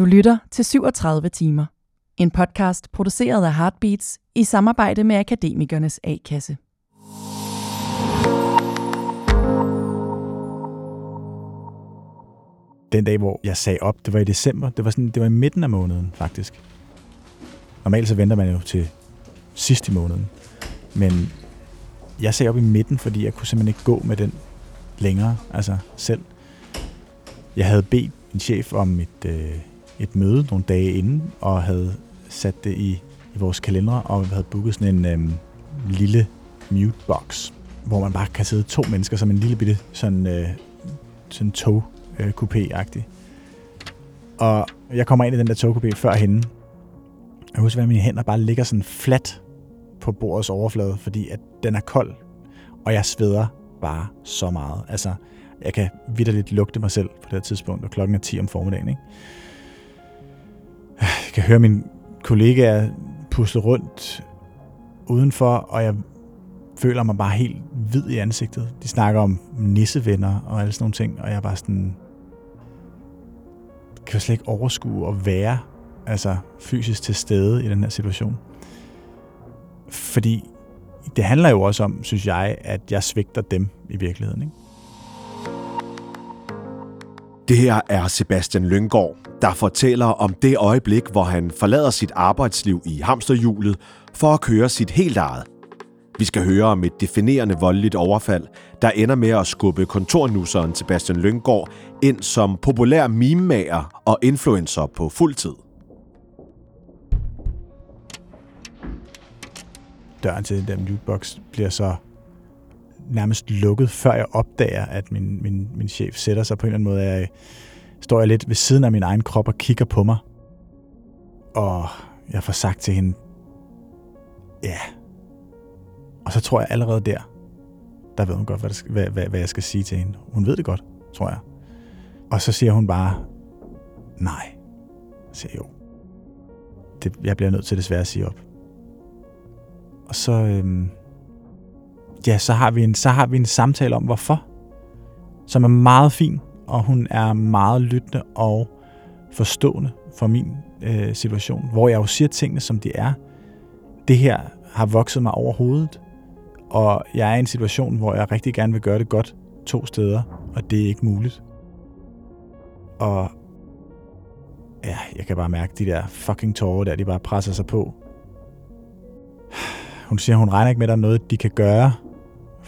Du lytter til 37 timer. En podcast produceret af Heartbeats i samarbejde med Akademikernes A-kasse. Den dag, hvor jeg sagde op, det var i december. Det var, sådan, det var i midten af måneden, faktisk. Normalt så venter man jo til sidst i måneden. Men jeg sagde op i midten, fordi jeg kunne simpelthen ikke gå med den længere, altså selv. Jeg havde bedt en chef om et, øh, et møde nogle dage inden, og havde sat det i, i vores kalender, og vi havde booket sådan en øhm, lille mute box, hvor man bare kan sidde to mennesker som en lille bitte sådan, øh, sådan tog øh, coupé-agtig. Og jeg kommer ind i den der togkupé før hende. Jeg husker, at mine hænder bare ligger sådan fladt på bordets overflade, fordi at den er kold, og jeg sveder bare så meget. Altså, jeg kan vidderligt lugte mig selv på det her tidspunkt, og klokken er 10 om formiddagen. Ikke? Jeg kan høre mine kollegaer pusle rundt udenfor, og jeg føler mig bare helt hvid i ansigtet. De snakker om nissevenner og alle sådan nogle ting, og jeg er bare sådan... Kan slet ikke overskue at være altså fysisk til stede i den her situation. Fordi det handler jo også om, synes jeg, at jeg svigter dem i virkeligheden. Ikke? Det her er Sebastian Lyngård, der fortæller om det øjeblik, hvor han forlader sit arbejdsliv i hamsterhjulet for at køre sit helt eget. Vi skal høre om et definerende voldeligt overfald, der ender med at skubbe kontornusseren Sebastian Lyngård ind som populær mimemager og influencer på fuld tid. Døren til den der mutebox bliver så nærmest lukket, før jeg opdager, at min, min, min chef sætter sig på en eller anden måde. Jeg står jeg lidt ved siden af min egen krop og kigger på mig. Og jeg får sagt til hende, ja. Og så tror jeg allerede der, der ved hun godt, hvad, hvad, hvad, hvad jeg skal sige til hende. Hun ved det godt, tror jeg. Og så siger hun bare, nej. Jeg siger jo. Det, jeg bliver nødt til desværre at sige op. Og så, øhm, ja, så har, vi en, så har vi en samtale om, hvorfor. Som er meget fin, og hun er meget lyttende og forstående for min øh, situation, hvor jeg jo siger tingene, som de er. Det her har vokset mig over hovedet, og jeg er i en situation, hvor jeg rigtig gerne vil gøre det godt to steder, og det er ikke muligt. Og ja, jeg kan bare mærke, de der fucking tårer der, de bare presser sig på. Hun siger, hun regner ikke med, at der er noget, de kan gøre,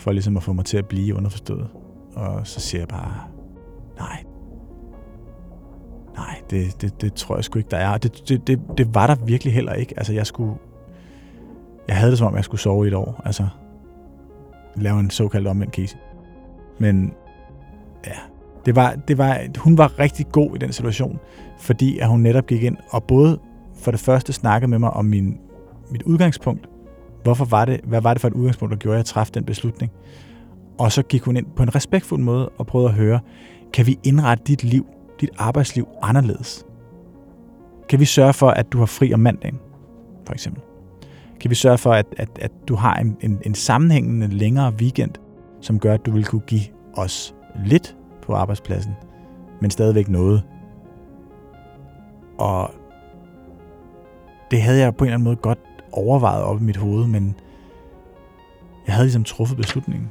for ligesom at få mig til at blive underforstået. Og så siger jeg bare, nej, nej, det, det, det tror jeg sgu ikke, der er. Det, det, det, det var der virkelig heller ikke. Altså, jeg skulle, jeg havde det som om, jeg skulle sove i et år. Altså, lave en såkaldt omvendt case. Men ja, det var, det var, hun var rigtig god i den situation, fordi at hun netop gik ind og både for det første snakkede med mig om min, mit udgangspunkt, Hvorfor var det, hvad var det for et udgangspunkt, der gjorde, at jeg træffede den beslutning? Og så gik hun ind på en respektfuld måde og prøvede at høre, kan vi indrette dit liv, dit arbejdsliv anderledes? Kan vi sørge for, at du har fri om mandagen, for eksempel? Kan vi sørge for, at, at, at du har en, en, en sammenhængende længere weekend, som gør, at du vil kunne give os lidt på arbejdspladsen, men stadigvæk noget. Og det havde jeg på en eller anden måde godt overvejet op i mit hoved, men jeg havde ligesom truffet beslutningen.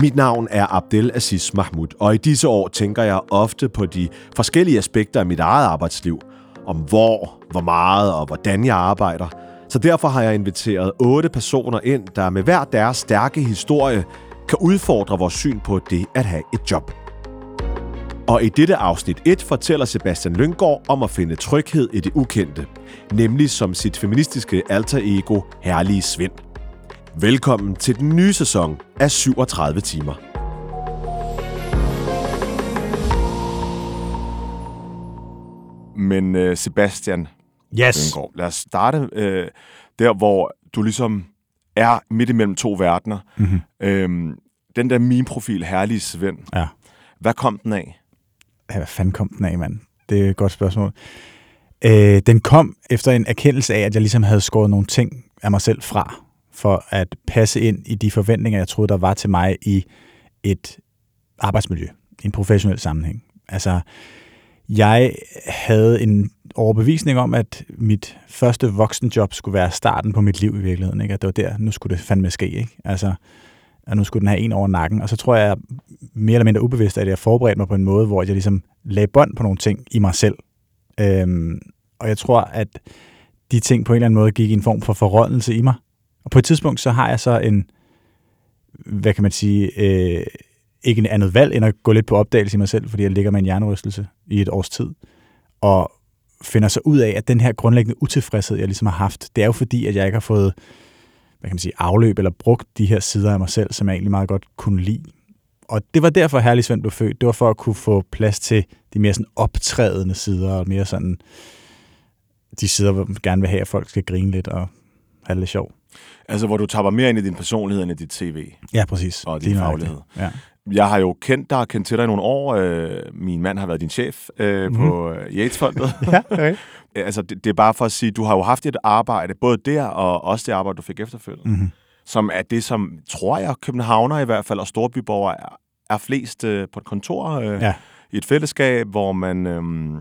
Mit navn er Abdel Aziz Mahmoud, og i disse år tænker jeg ofte på de forskellige aspekter af mit eget arbejdsliv. Om hvor, hvor meget og hvordan jeg arbejder. Så derfor har jeg inviteret otte personer ind, der med hver deres stærke historie kan udfordre vores syn på det at have et job. Og i dette afsnit 1 fortæller Sebastian Lyngård om at finde tryghed i det ukendte, nemlig som sit feministiske alter ego Herlige Svend. Velkommen til den nye sæson af 37 timer. Men uh, Sebastian yes. Lyngård, lad os starte uh, der, hvor du ligesom er midt imellem to verdener. Mm-hmm. Øhm, den der meme-profil, Herlige Svend, ja. hvad kom den af? Hvad fanden kom den af, mand? Det er et godt spørgsmål. Øh, den kom efter en erkendelse af, at jeg ligesom havde skåret nogle ting af mig selv fra, for at passe ind i de forventninger, jeg troede, der var til mig i et arbejdsmiljø, en professionel sammenhæng. Altså, jeg havde en overbevisning om, at mit første voksenjob skulle være starten på mit liv i virkeligheden. Ikke? At det var der, nu skulle det fandme ske. Ikke? Altså, at nu skulle den have en over nakken. Og så tror jeg mere eller mindre ubevidst, at jeg forberedte mig på en måde, hvor jeg ligesom lagde bånd på nogle ting i mig selv. Øhm, og jeg tror, at de ting på en eller anden måde gik i en form for forrådnelse i mig. Og på et tidspunkt, så har jeg så en, hvad kan man sige, øh, ikke en andet valg, end at gå lidt på opdagelse i mig selv, fordi jeg ligger med en hjernerystelse i et års tid, og finder så ud af, at den her grundlæggende utilfredshed, jeg ligesom har haft, det er jo fordi, at jeg ikke har fået hvad kan man sige, afløb eller brugt de her sider af mig selv, som jeg egentlig meget godt kunne lide. Og det var derfor, Herlig Svend blev født. Det var for at kunne få plads til de mere sådan optrædende sider, og mere sådan de sider, hvor man gerne vil have, at folk skal grine lidt og have det lidt sjov. Altså, hvor du tapper mere ind i din personlighed end i dit tv. Ja, præcis. Og din faglighed. Ja. Jeg har jo kendt dig, kendt til dig i nogle år. Øh, min mand har været din chef øh, mm-hmm. på Yatesfondet. ja, okay. Altså, det, det er bare for at sige, du har jo haft et arbejde, både der og også det arbejde, du fik efterfølgende, mm-hmm. som er det, som tror jeg, københavner i hvert fald, og storbyborgere er, er flest øh, på et kontor. Øh, ja i et fællesskab, hvor man øhm,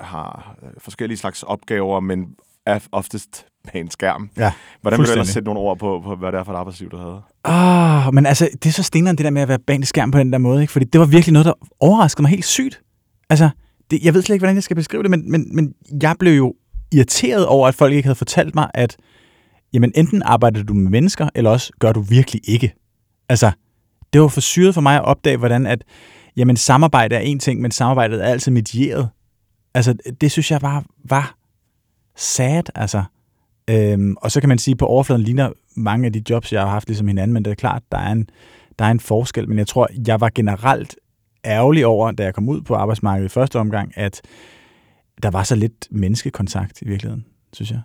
har øh, forskellige slags opgaver, men er oftest med en skærm. Ja, Hvordan vil du ellers sætte nogle ord på, på, hvad det er for et arbejdsliv, du havde? Ah, men altså, det er så steneren det der med at være bag en skærm på den der måde, ikke? fordi det var virkelig noget, der overraskede mig helt sygt. Altså, det, jeg ved slet ikke, hvordan jeg skal beskrive det, men, men, men jeg blev jo irriteret over, at folk ikke havde fortalt mig, at jamen, enten arbejder du med mennesker, eller også gør du virkelig ikke. Altså, det var for syret for mig at opdage, hvordan at, jamen, samarbejde er en ting, men samarbejdet er altid medieret. Altså, det synes jeg bare var sad, altså. Øhm, og så kan man sige, at på overfladen ligner mange af de jobs, jeg har haft ligesom hinanden, men det er klart, der er en, der er en forskel. Men jeg tror, jeg var generelt ærgerlig over, da jeg kom ud på arbejdsmarkedet i første omgang, at der var så lidt menneskekontakt i virkeligheden, synes jeg.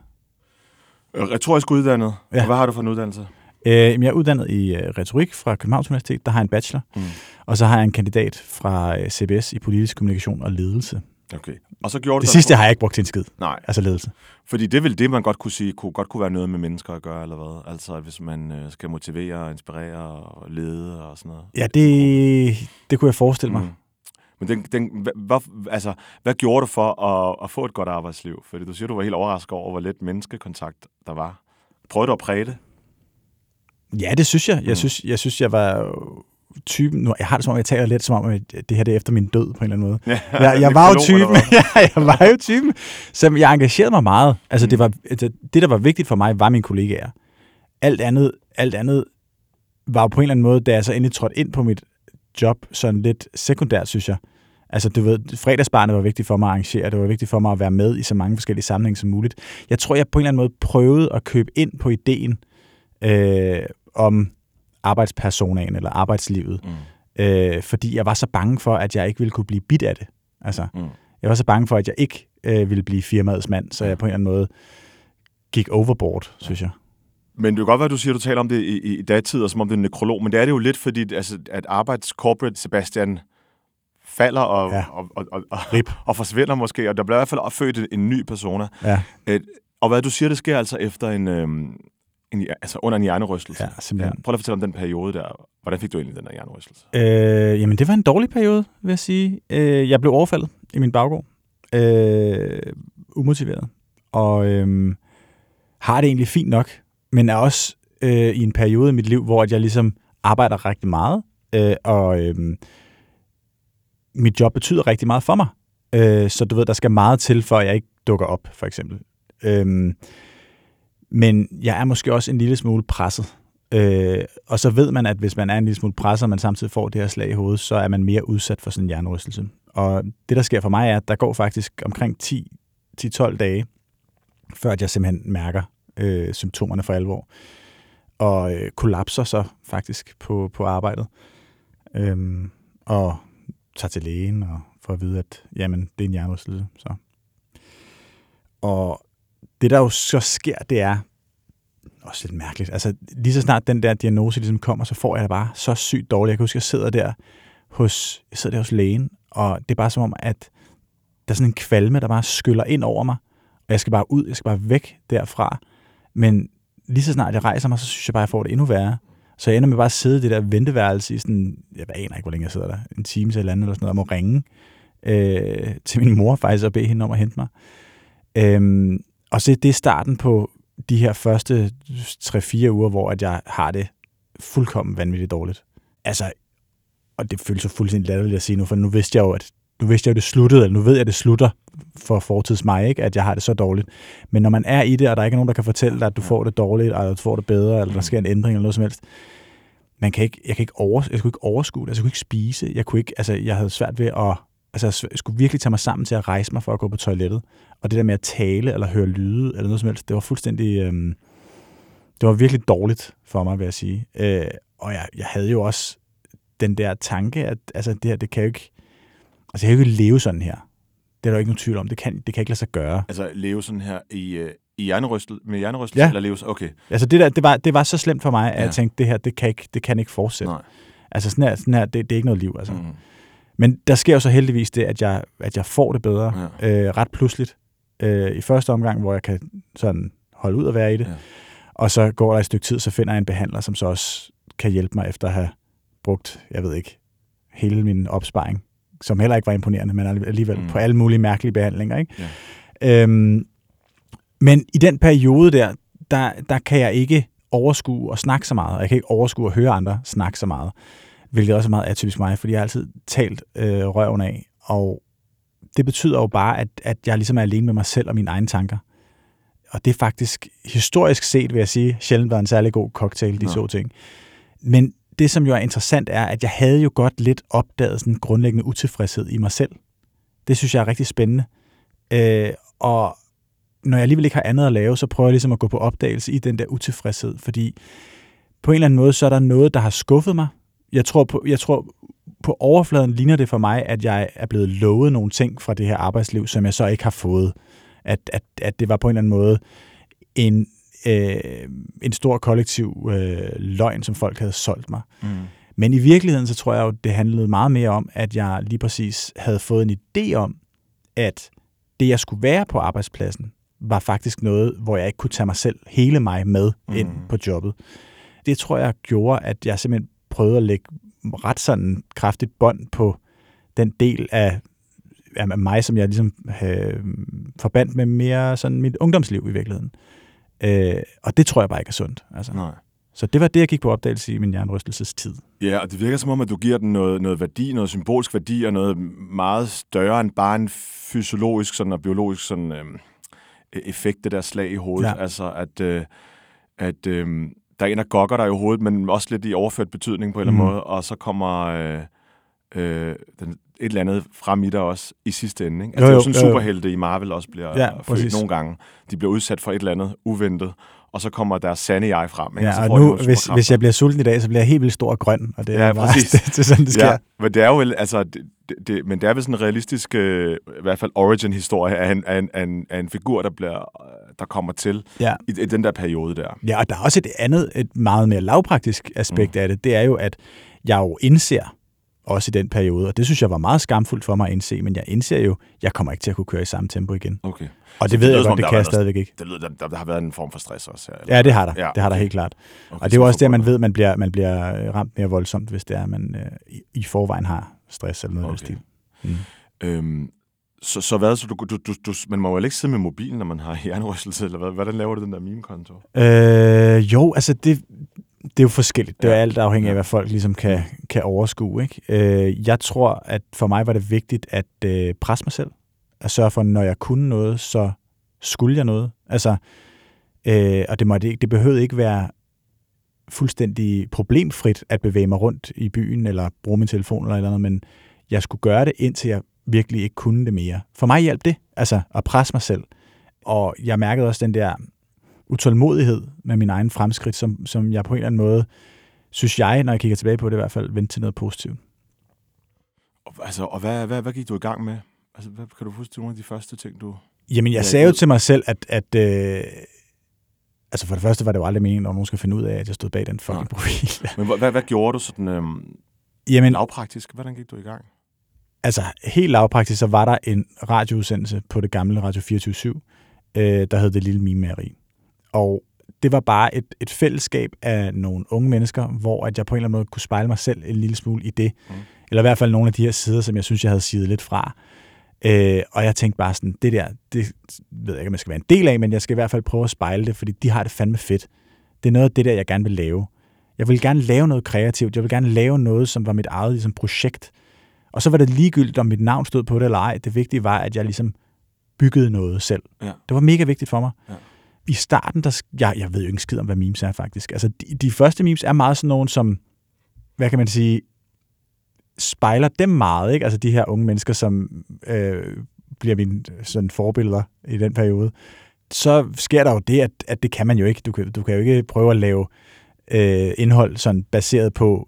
Retorisk uddannet. Ja. hvad har du for en uddannelse? Øh, jeg er uddannet i øh, retorik fra Københavns Universitet. Der har jeg en bachelor. Mm. Og så har jeg en kandidat fra øh, CBS i politisk kommunikation og ledelse. Okay. Og så gjorde det sidste har jeg ikke brugt til en skid. Nej. Altså ledelse. Fordi det vel det, man godt kunne sige, kunne godt kunne være noget med mennesker at gøre, eller hvad? Altså, hvis man øh, skal motivere, inspirere og lede og sådan noget. Ja, det, det kunne jeg forestille mig. Mm. Men den, den, hvad, altså, hvad gjorde du for at, at få et godt arbejdsliv? Fordi du siger, du var helt overrasket over, hvor lidt menneskekontakt der var. Prøvede du at præge det? Ja, det synes jeg. Jeg, mm. synes, jeg synes, jeg var typen, nu, jeg har det som om, jeg taler lidt som om, at det her det er efter min død på en eller anden måde. Ja, jeg, jeg var jo typen, ja, jeg var jo typen, som jeg engagerede mig meget. Altså, mm. det, var, altså, det, der var vigtigt for mig, var mine kollegaer. Alt andet, alt andet var jo på en eller anden måde, da jeg så endelig trådte ind på mit job, sådan lidt sekundært, synes jeg. Altså, du ved, fredagsbarnet var vigtigt for mig at arrangere, det var vigtigt for mig at være med i så mange forskellige sammenhænge som muligt. Jeg tror, jeg på en eller anden måde prøvede at købe ind på ideen øh, om arbejdspersonaen eller arbejdslivet, mm. øh, fordi jeg var så bange for, at jeg ikke ville kunne blive bit af det. Altså, mm. Jeg var så bange for, at jeg ikke øh, ville blive firmaets mand, så jeg på en eller anden måde gik overboard, synes jeg. Men det kan godt være, at du siger, at du taler om det i, i datid, og som om det er en nekrolog, men det er det jo lidt, fordi altså, at arbejdscorporate Sebastian falder og, ja. og, og, og, og, og forsvinder måske, og der bliver i hvert fald født en ny persona. Ja. Et, og hvad du siger, det sker altså efter en, øhm, en, altså under en hjernerystelse. Ja, simpelthen. Ja. Prøv at fortælle om den periode der. Hvordan fik du egentlig den der hjernerystelse? Øh, jamen, det var en dårlig periode, vil jeg sige. Øh, jeg blev overfaldet i min baggård. Øh, umotiveret. Og øh, har det egentlig fint nok, men er også øh, i en periode i mit liv, hvor jeg ligesom arbejder rigtig meget, øh, og øh, mit job betyder rigtig meget for mig. Øh, så du ved, der skal meget til, for at jeg ikke dukker op, for eksempel. Øh, men jeg er måske også en lille smule presset. Øh, og så ved man, at hvis man er en lille smule presset, og man samtidig får det her slag i hovedet, så er man mere udsat for sådan en hjernerystelse. Og det, der sker for mig, er, at der går faktisk omkring 10-12 dage, før at jeg simpelthen mærker øh, symptomerne for alvor. Og øh, kollapser så faktisk på, på arbejdet. Øhm, og tager til lægen og får at vide, at jamen, det er en hjernerystelse. Så. Og det, der jo så sker, det er også lidt mærkeligt. Altså, lige så snart den der diagnose ligesom kommer, så får jeg det bare så sygt dårligt. Jeg kan huske, jeg sidder der hos, jeg sidder der hos lægen, og det er bare som om, at der er sådan en kvalme, der bare skyller ind over mig, og jeg skal bare ud, jeg skal bare væk derfra. Men lige så snart jeg rejser mig, så synes jeg bare, at jeg får det endnu værre. Så jeg ender med bare at sidde i det der venteværelse i sådan, jeg aner ikke, hvor længe jeg sidder der, en time eller andet eller sådan noget, og må ringe øh, til min mor faktisk og bede hende om at hente mig. Øhm, og så det er starten på de her første 3-4 uger, hvor at jeg har det fuldkommen vanvittigt dårligt. Altså, og det føles så fuldstændig latterligt at sige nu, for nu vidste jeg jo, at nu vidste jeg jo, det sluttede, eller nu ved jeg, at det slutter for fortids mig, ikke? at jeg har det så dårligt. Men når man er i det, og der er ikke nogen, der kan fortælle dig, at du får det dårligt, eller at du får det bedre, eller der sker en ændring, eller noget som helst, man kan ikke, jeg, kan ikke over, jeg skulle ikke overskue det, altså, jeg kunne ikke spise, jeg, kunne ikke, altså, jeg havde svært ved at, altså, jeg skulle virkelig tage mig sammen til at rejse mig for at gå på toilettet. Og det der med at tale, eller høre lyde, eller noget som helst, det var fuldstændig, øhm, det var virkelig dårligt for mig, vil jeg sige. Øh, og jeg, jeg havde jo også den der tanke, at altså, det her, det kan jo ikke, altså, jeg kan jo ikke leve sådan her. Det er der jo ikke nogen tvivl om. Det kan, det kan ikke lade sig gøre. Altså leve sådan her i, øh, i hjernerystel, med hjernerystel, Ja. eller leve så- Okay. Altså det der, det var, det var så slemt for mig, at Ja. jeg tænkte, det her, det kan ikke, det kan ikke fortsætte. Nej. Altså sådan her, sådan her det, det er ikke noget liv. Altså. Mm. Men der sker jo så heldigvis det, at jeg, at jeg får det bedre ja. øh, ret pludseligt. Øh, I første omgang, hvor jeg kan sådan holde ud og være i det. Ja. Og så går der et stykke tid, så finder jeg en behandler, som så også kan hjælpe mig efter at have brugt, jeg ved ikke, hele min opsparing, som heller ikke var imponerende, men alligevel mm. på alle mulige mærkelige behandlinger. Ikke? Ja. Øhm, men i den periode der, der, der kan jeg ikke overskue og snakke så meget, og jeg kan ikke overskue at høre andre snakke så meget, hvilket også er meget atypisk mig, fordi jeg har altid talt øh, røven af, og det betyder jo bare, at, at jeg ligesom er alene med mig selv og mine egne tanker. Og det er faktisk, historisk set vil jeg sige, sjældent været en særlig god cocktail, de Nå. to ting. Men det, som jo er interessant, er, at jeg havde jo godt lidt opdaget sådan en grundlæggende utilfredshed i mig selv. Det synes jeg er rigtig spændende. Øh, og når jeg alligevel ikke har andet at lave, så prøver jeg ligesom at gå på opdagelse i den der utilfredshed, fordi på en eller anden måde, så er der noget, der har skuffet mig. Jeg tror på, jeg tror, på overfladen ligner det for mig, at jeg er blevet lovet nogle ting fra det her arbejdsliv, som jeg så ikke har fået. At, at, at det var på en eller anden måde en, øh, en stor kollektiv øh, løgn, som folk havde solgt mig. Mm. Men i virkeligheden, så tror jeg jo, det handlede meget mere om, at jeg lige præcis havde fået en idé om, at det, jeg skulle være på arbejdspladsen, var faktisk noget, hvor jeg ikke kunne tage mig selv, hele mig med ind Mhm. på jobbet. Det tror jeg gjorde, at jeg simpelthen prøvede at lægge ret sådan kraftigt bånd på den del af, af mig, som jeg ligesom øh, forbandt med mere sådan mit ungdomsliv i virkeligheden. Øh, og det tror jeg bare ikke er sundt. Altså. Nej. Så det var det, jeg gik på opdagelse i min jernrystelsestid. Ja, og det virker som om, at du giver den noget, noget værdi, noget symbolsk værdi, og noget meget større end bare en fysiologisk sådan, og biologisk sådan, øhm, effekt, det der slag i hovedet. Ja. Altså, at, øh, at øh, der er en, der gokker dig i hovedet, men også lidt i overført betydning på en eller anden Mhm. måde, og så kommer øh, øh, den, et eller andet frem i dig også i sidste ende. Ikke? Altså, Jo, det er jo jo, sådan, jo, jo. superhelte i Marvel også bliver Ja, født nogle gange. De bliver udsat for et eller andet uventet, og så kommer deres sande jeg frem. Ikke? Ja, og får de nu, hvis, hvis jeg bliver sulten i dag, så bliver jeg helt vildt stor og grøn. Og det er Ja, bare, præcis. det, det er sådan, det sker. Ja, men det er jo altså, det, det, det, men det er vel sådan en realistisk, øh, i hvert fald origin-historie af en, af, en, af, en, af en figur, der, bliver, øh, der kommer til Ja. i, i den der periode der. ja, og der er også et andet, et meget mere lavpraktisk aspekt mm. af det. Det er jo, at jeg jo indser, også i den periode, og det synes jeg var meget skamfuldt for mig at indse, men jeg indser jo, jeg kommer ikke til at kunne køre i samme tempo igen. Okay. Og Så det ved jeg godt, det kan jeg stadigvæk ikke. Det lyder, der, der, der har været en form for stress også her. eller? Ja, det har der. Ja, Det har der okay. helt klart. Okay, Og det er jo så også det, man ved, man bliver, man bliver øh, ramt mere voldsomt, hvis det er, man øh, i, i forvejen har stress eller noget okay. Stil. Mm. Øhm, så, så hvad, så du, du, du, du, man må jo ikke sidde med mobilen, når man har hjernerystelse, eller hvad? Hvordan laver du den der meme-konto? Øh, jo, altså det, det er jo forskelligt. Det er Ja. alt afhængig af, hvad folk ligesom kan, kan overskue. Ikke? Øh, jeg tror, at for mig var det vigtigt at øh, presse mig selv. At sørge for, når jeg kunne noget, så skulle jeg noget. Altså, øh, og det, måtte ikke, det behøvede ikke være fuldstændig problemfrit at bevæge mig rundt i byen, eller bruge min telefon eller eller andet, men jeg skulle gøre det, indtil jeg virkelig ikke kunne det mere. For mig hjalp det, altså at presse mig selv. Og jeg mærkede også den der utålmodighed med min egen fremskridt, som, som jeg på en eller anden måde, synes jeg, når jeg kigger tilbage på det i hvert fald, vendte til noget positivt. Og, altså, og hvad, hvad, hvad gik du i gang med? Altså, hvad, kan du huske nogle af de første ting, du... Jamen, jeg sagde jo til mig selv, at, at øh, altså for det første var det jo aldrig meningen, at nogen skal finde ud af, at jeg stod bag den fucking profil. Men hvad, hvad, gjorde du sådan øhm, Jamen, lavpraktisk? Hvordan gik du i gang? altså helt lavpraktisk, så var der en radioudsendelse på det gamle Radio 24 øh, der hed Det Lille Mimemageri. Og det var bare et, et fællesskab af nogle unge mennesker, hvor at jeg på en eller anden måde kunne spejle mig selv en lille smule i det. Mm. Eller i hvert fald nogle af de her sider, som jeg synes, jeg havde sidet lidt fra. Øh, og jeg tænkte bare sådan, det der, det ved jeg ikke, om jeg skal være en del af, men jeg skal i hvert fald prøve at spejle det, fordi de har det fandme fedt. Det er noget af det der, jeg gerne vil lave. Jeg vil gerne lave noget kreativt. Jeg vil gerne lave noget, som var mit eget ligesom, projekt. Og så var det ligegyldigt, om mit navn stod på det eller ej. Det vigtige var, at jeg ligesom byggede noget selv. Ja. Det var mega vigtigt for mig. Ja. I starten, der, jeg, jeg ved jo ikke skid om, hvad memes er faktisk. Altså, de, de første memes er meget sådan nogle, som, hvad kan man sige, spejler dem meget, ikke? Altså de her unge mennesker, som øh, bliver mine sådan forbilleder i den periode. Så sker der jo det, at, at det kan man jo ikke. Du kan, du kan jo ikke prøve at lave øh, indhold sådan baseret på,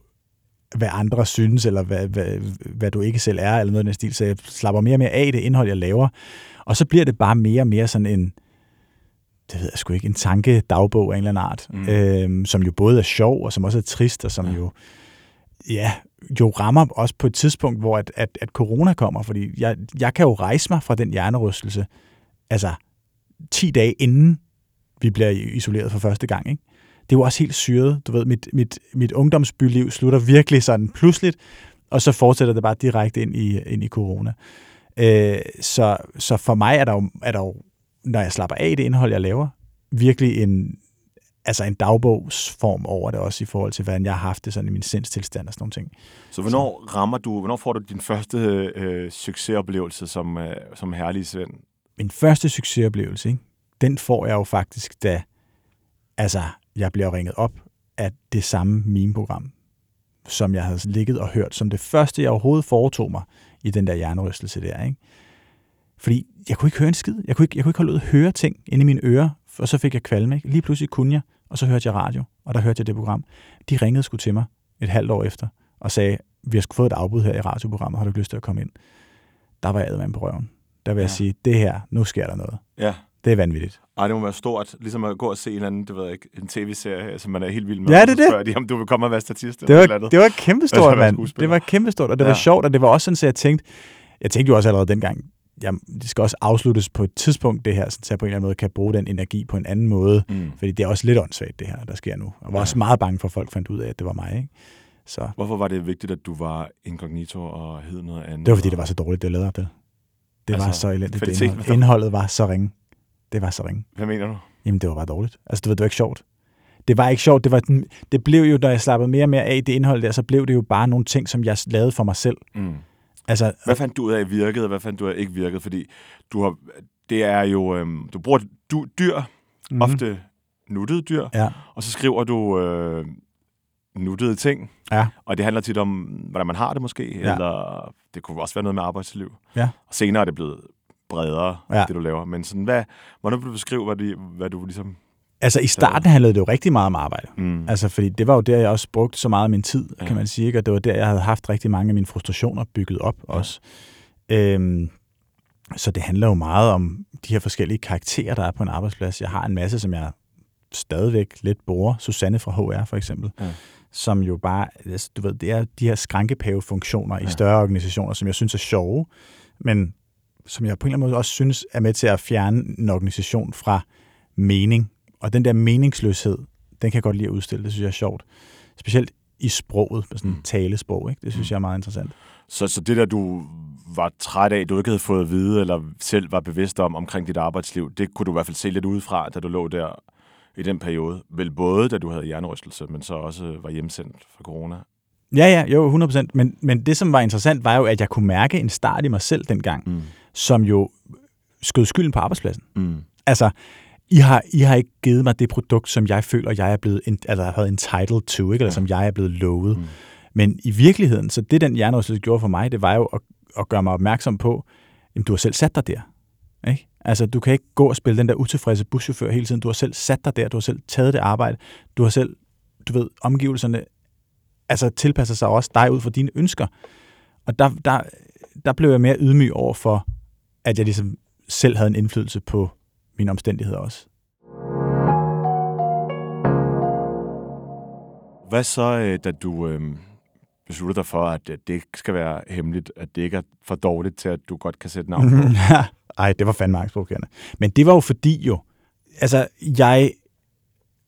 hvad andre synes, eller hvad, hvad, hvad du ikke selv er, eller noget af den stil. Så jeg slapper mere og mere af det indhold, jeg laver. Og så bliver det bare mere og mere sådan en, det ved jeg sgu ikke, en tankedagbog af en eller anden art, mm. øh, som jo både er sjov, og som også er trist, og som ja. jo, ja, jo rammer også på et tidspunkt, hvor at, at, at corona kommer, fordi jeg, jeg kan jo rejse mig fra den hjernerystelse, altså 10 dage inden vi bliver isoleret for første gang, ikke? Det er jo også helt syret. Du ved, mit, mit, mit ungdomsbyliv slutter virkelig sådan pludseligt, og så fortsætter det bare direkte ind i, ind i corona. Øh, så, så for mig er der, jo, er der jo, når jeg slapper af i det indhold, jeg laver, virkelig en, altså en dagbogsform over det også i forhold til, hvordan jeg har haft det sådan i min sindstilstand og sådan nogle ting. Så hvornår så. rammer du, hvornår får du din første øh, succesoplevelse som, øh, som herlig Svend? Min første succesoplevelse, ikke? den får jeg jo faktisk, da altså, jeg bliver ringet op af det samme meme-program, som jeg havde ligget og hørt, som det første, jeg overhovedet foretog mig i den der hjernerystelse der. Ikke? Fordi jeg kunne ikke høre en skid. Jeg kunne ikke, jeg kunne ikke holde ud at høre ting inde i mine ører, og så fik jeg kvalme. Ikke? Lige pludselig kunne jeg, og så hørte jeg radio, og der hørte jeg det program. De ringede sgu til mig et halvt år efter, og sagde, vi har sgu fået et afbud her i radioprogrammet, har du lyst til at komme ind? Der var jeg på røven. Der vil ja. jeg sige, det her, nu sker der noget. Ja. Det er vanvittigt. Ej, det må være stort. Ligesom at gå og se en eller anden, det ved jeg ikke, en tv-serie, som man er helt vild med. Ja, det er det. De, om du vil komme og være statist. Det var, eller det var kæmpestort, mand. Det var kæmpestort, og det ja. var sjovt, og det var også sådan, at jeg tænkte, jeg tænkte jo også allerede dengang, ja, det skal også afsluttes på et tidspunkt, det her, så jeg på en eller anden måde kan bruge den energi på en anden måde. Mm. Fordi det er også lidt åndssvagt, det her, der sker nu. Og var ja. også meget bange for, at folk fandt ud af, at det var mig. Ikke? Så. Hvorfor var det vigtigt, at du var inkognito og hed noget andet? Det var, fordi det var så dårligt, det jeg lavede det. Det altså, var så elendigt. Det indhold. Indholdet var så ringe. Det var så ringe. Hvad mener du? Jamen, det var bare dårligt. Altså, du ved, det var ikke sjovt. Det var ikke sjovt. Det, var, det blev jo, da jeg slappede mere og mere af det indhold der, så blev det jo bare nogle ting, som jeg lavede for mig selv. Mm. Altså, hvad fandt du ud af virkede, og hvad fandt du ud af ikke virkede? Fordi du har, det er jo, øhm, du bruger du, dyr, mm-hmm. ofte nuttede dyr, ja. og så skriver du øh, nuttede ting. Ja. Og det handler tit om, hvordan man har det måske, ja. eller det kunne også være noget med arbejdsliv. Ja. Og senere er det blevet bredere, ja. det du laver. Men sådan, hvad, hvordan vil du beskrive, hvad, du, hvad du ligesom... Altså i starten handlede det jo rigtig meget om arbejde. Mm. Altså fordi det var jo der, jeg også brugte så meget af min tid, ja. kan man sige. Ikke? Og det var der, jeg havde haft rigtig mange af mine frustrationer bygget op ja. også. Øhm, så det handler jo meget om de her forskellige karakterer, der er på en arbejdsplads. Jeg har en masse, som jeg stadigvæk lidt bruger. Susanne fra HR for eksempel. Ja som jo bare, altså, du ved, det er de her skrankepavefunktioner ja. i større organisationer, som jeg synes er sjove, men som jeg på en eller anden måde også synes er med til at fjerne en organisation fra mening. Og den der meningsløshed, den kan jeg godt lide at udstille. Det synes jeg er sjovt. Specielt i sproget, sådan mm. talesprog. Ikke? Det synes mm. jeg er meget interessant. Så, så det der, du var træt af, du ikke havde fået at vide, eller selv var bevidst om omkring dit arbejdsliv, det kunne du i hvert fald se lidt udefra, da du lå der i den periode. Vel både, da du havde hjernerystelse, men så også var hjemsendt for corona. Ja, ja, jo, 100%. Men, men det, som var interessant, var jo, at jeg kunne mærke en start i mig selv dengang. Mm som jo skød skylden på arbejdspladsen. Mm. Altså, I har, I har ikke givet mig det produkt, som jeg føler, jeg er blevet altså, har entitled to, ikke? eller ja. som jeg er blevet lovet. Mm. Men i virkeligheden, så det den hjernerystelse gjorde for mig, det var jo at, at gøre mig opmærksom på, at du har selv sat dig der. Ikke? Altså, du kan ikke gå og spille den der utilfredse buschauffør hele tiden. Du har selv sat dig der, du har selv taget det arbejde, du har selv, du ved, omgivelserne altså tilpasser sig også dig ud fra dine ønsker. Og der, der, der blev jeg mere ydmyg over for, at jeg ligesom selv havde en indflydelse på mine omstændigheder også. Hvad så, øh, da du øh, besluttede dig for, at det ikke skal være hemmeligt, at det ikke er for dårligt til, at du godt kan sætte navn på? Ej, det var fandme angstprovokerende. Men det var jo fordi jo, altså jeg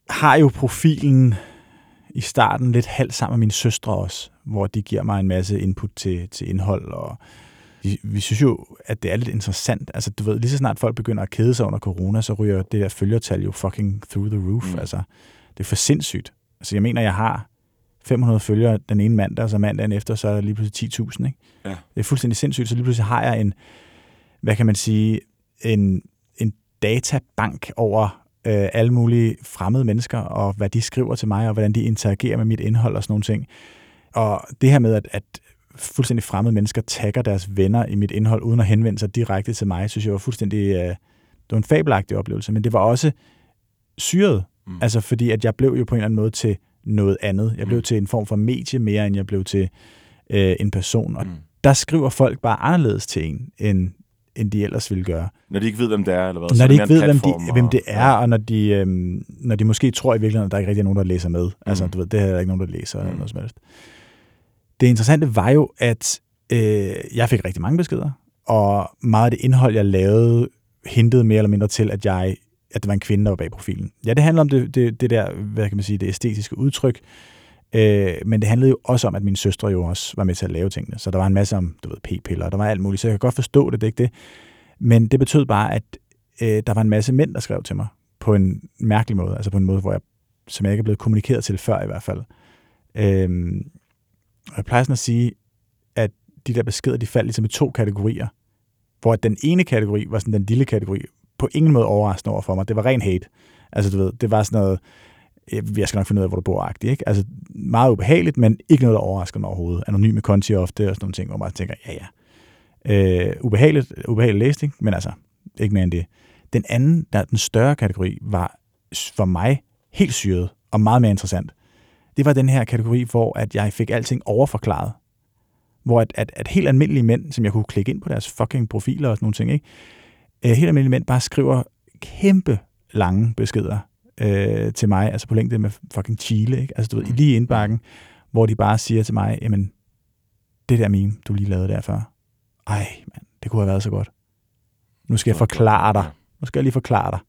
har jo profilen i starten lidt halvt sammen med mine søstre også, hvor de giver mig en masse input til, til indhold, og vi, vi synes jo, at det er lidt interessant. Altså, du ved, lige så snart folk begynder at kede sig under corona, så ryger det der følgertal jo fucking through the roof. Mm. Altså, det er for sindssygt. Altså, jeg mener, jeg har 500 følgere den ene mandag, og så mandagen efter, så er der lige pludselig 10.000, ikke? Ja. Det er fuldstændig sindssygt, så lige pludselig har jeg en, hvad kan man sige, en, en databank over øh, alle mulige fremmede mennesker, og hvad de skriver til mig, og hvordan de interagerer med mit indhold og sådan nogle ting. Og det her med, at, at fuldstændig fremmede mennesker tagger deres venner i mit indhold, uden at henvende sig direkte til mig, synes jeg var fuldstændig... Øh, det var en fabelagtig oplevelse, men det var også syret. Mm. Altså fordi, at jeg blev jo på en eller anden måde til noget andet. Jeg blev mm. til en form for medie mere, end jeg blev til øh, en person. Og mm. der skriver folk bare anderledes til en, end, end de ellers ville gøre. Når de ikke ved, hvem det er, eller hvad? Når de ikke ved, hvem, de, hvem det er, og når de, øhm, når de måske tror i virkeligheden, at der ikke rigtig er nogen, der læser med. Altså, mm. Altså, du ved, det er der ikke nogen, der læser, mm. eller noget som helst. Det interessante var jo, at øh, jeg fik rigtig mange beskeder, og meget af det indhold, jeg lavede, hintede mere eller mindre til, at jeg at det var en kvinde, der var bag profilen. Ja, det handler om det, det, det der, hvad kan man sige, det æstetiske udtryk, øh, men det handlede jo også om, at mine søstre jo også var med til at lave tingene. Så der var en masse om, du ved, p-piller, der var alt muligt, så jeg kan godt forstå det, det er ikke det. Men det betød bare, at øh, der var en masse mænd, der skrev til mig på en mærkelig måde, altså på en måde, hvor jeg, som jeg ikke er blevet kommunikeret til før i hvert fald. Øh, jeg plejer sådan at sige, at de der beskeder, de faldt ligesom i to kategorier, hvor den ene kategori var sådan den lille kategori, på ingen måde overraskende over for mig. Det var ren hate. Altså, du ved, det var sådan noget, jeg skal nok finde ud af, hvor du bor, agtigt, ikke? Altså, meget ubehageligt, men ikke noget, der overrasker mig overhovedet. Anonyme konti ofte, og sådan nogle ting, hvor man tænker, ja, ja. Øh, ubehageligt, ubehagelig læsning, men altså, ikke mere end det. Den anden, der den større kategori, var for mig helt syret og meget mere interessant. Det var den her kategori, hvor at jeg fik alting overforklaret. Hvor at, at, at helt almindelige mænd, som jeg kunne klikke ind på deres fucking profiler og sådan nogle ting, ikke? øh, helt almindelige mænd bare skriver kæmpe lange beskeder øh, til mig, altså på længde med fucking Chile, ikke? altså du ved, lige i indbakken, hvor de bare siger til mig, jamen, det der meme, du lige lavede der før, ej, mand, det kunne have været så godt. Nu skal jeg forklare dig, nu skal jeg lige forklare dig,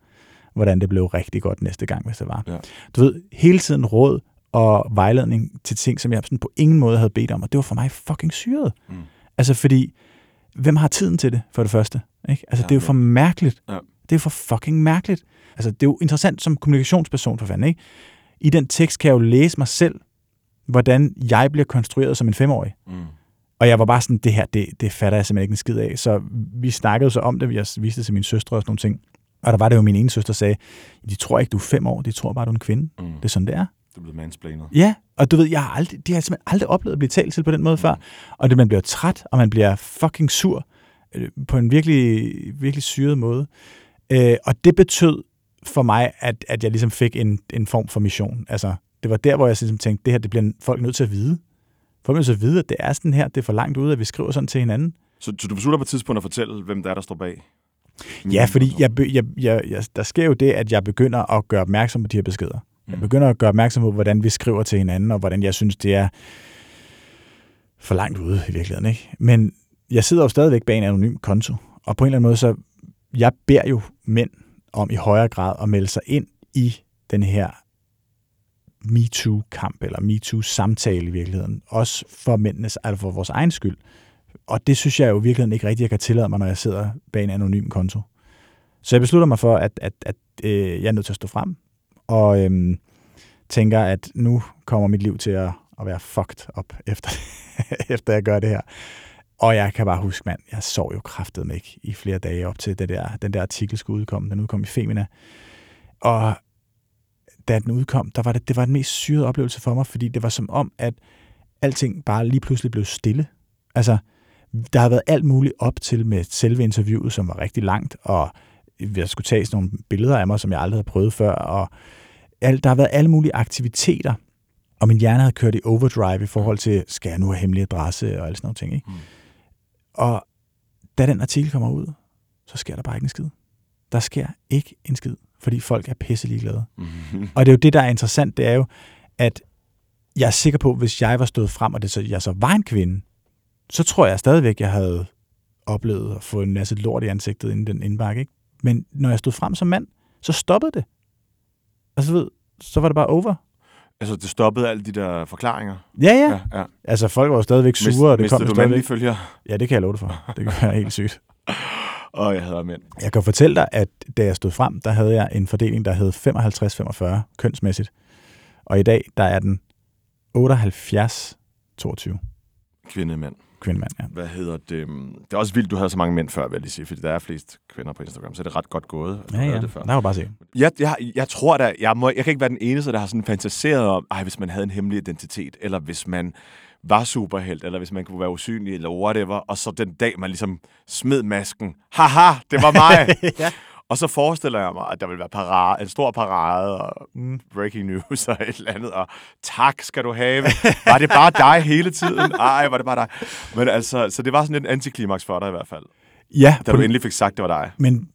hvordan det blev rigtig godt næste gang, hvis det var. Ja. Du ved, hele tiden råd og vejledning til ting, som jeg sådan på ingen måde havde bedt om, og det var for mig fucking syret. Mm. Altså fordi, hvem har tiden til det, for det første? Ikke? Altså, ja, det er jo for mærkeligt. Ja. Det er for fucking mærkeligt. Altså, det er jo interessant som kommunikationsperson for fanden, ikke? I den tekst kan jeg jo læse mig selv, hvordan jeg bliver konstrueret som en femårig. Mm. Og jeg var bare sådan, det her, det, det fatter jeg simpelthen ikke en skid af. Så vi snakkede så om det, jeg viste det til min søstre og sådan nogle ting. Og der var det jo, min ene søster sagde, de tror ikke, du er fem år, de tror bare, du er en kvinde. Mm. Det er sådan, det er. Du blevet mansplanet. Ja, og du ved, jeg har aldrig, de har simpelthen aldrig oplevet at blive talt til på den måde mm. før. Og det, man bliver træt, og man bliver fucking sur øh, på en virkelig, virkelig syret måde. Øh, og det betød for mig, at, at jeg ligesom fik en, en form for mission. Altså, det var der, hvor jeg ligesom tænkte, det her, det bliver folk nødt til at vide. Folk er nødt til at vide, at det er sådan her, det er for langt ude, at vi skriver sådan til hinanden. Så, så du beslutter på et tidspunkt at fortælle, hvem der er, der står bag? Ja, fordi jeg, jeg, jeg, jeg, der sker jo det, at jeg begynder at gøre opmærksom på de her beskeder. Jeg begynder at gøre opmærksom på, hvordan vi skriver til hinanden, og hvordan jeg synes, det er for langt ude i virkeligheden. Ikke? Men jeg sidder jo stadigvæk bag en anonym konto, og på en eller anden måde, så jeg beder jo mænd om i højere grad at melde sig ind i den her MeToo-kamp, eller MeToo-samtale i virkeligheden, også for mændenes, altså for vores egen skyld. Og det synes jeg jo i virkeligheden ikke rigtig, jeg kan tillade mig, når jeg sidder bag en anonym konto. Så jeg beslutter mig for, at, at, at øh, jeg er nødt til at stå frem, og øhm, tænker, at nu kommer mit liv til at, at være fucked op, efter, efter jeg gør det her. Og jeg kan bare huske, mand, jeg sov jo kraftet med ikke i flere dage op til det der, den der artikel skulle udkomme. Den udkom i Femina. Og da den udkom, der var det, det var den mest syrede oplevelse for mig, fordi det var som om, at alting bare lige pludselig blev stille. Altså, der har været alt muligt op til med selve interviewet, som var rigtig langt, og jeg skulle tage sådan nogle billeder af mig, som jeg aldrig havde prøvet før, og alt, der har været alle mulige aktiviteter, og min hjerne havde kørt i overdrive i forhold til, skal jeg nu have hemmelig adresse og alle sådan nogle ting. Ikke? Mm. Og da den artikel kommer ud, så sker der bare ikke en skid. Der sker ikke en skid, fordi folk er pisselig glade. Mm-hmm. Og det er jo det, der er interessant, det er jo, at jeg er sikker på, hvis jeg var stået frem, og det så, jeg så var en kvinde, så tror jeg stadigvæk, jeg havde oplevet at få en masse lort i ansigtet inden den indbakke. Ikke? Men når jeg stod frem som mand, så stoppede det. Altså, ved, så var det bare over. Altså, det stoppede alle de der forklaringer. Ja, ja. Ja, ja. Altså, folk var jo stadigvæk sure, og det kom du stadigvæk. følger? Ja, det kan jeg love dig for. Det kan være helt sygt. Åh, jeg hader mænd. Jeg kan fortælle dig, at da jeg stod frem, der havde jeg en fordeling, der hed 55-45 kønsmæssigt. Og i dag, der er den 78-22 Kvinde, mand. Kvindemand. Ja. Hvad hedder det? Det er også vildt, du havde så mange mænd før, vil jeg lige sige, fordi der er flest kvinder på Instagram, så det er ret godt gået. Ja, ja. Det før. Der var bare se. Jeg, jeg, jeg tror da, jeg, må, jeg kan ikke være den eneste, der har sådan fantaseret om, ej, hvis man havde en hemmelig identitet, eller hvis man var superhelt, eller hvis man kunne være usynlig, eller whatever, og så den dag, man ligesom smed masken, haha, det var mig! ja. Og så forestiller jeg mig, at der vil være parade, en stor parade, og mm, breaking news og et eller andet, og tak skal du have. Var det bare dig hele tiden? Ej, var det bare dig? Men altså, så det var sådan en antiklimaks for dig i hvert fald, Ja, da du endelig fik sagt, det var dig. men,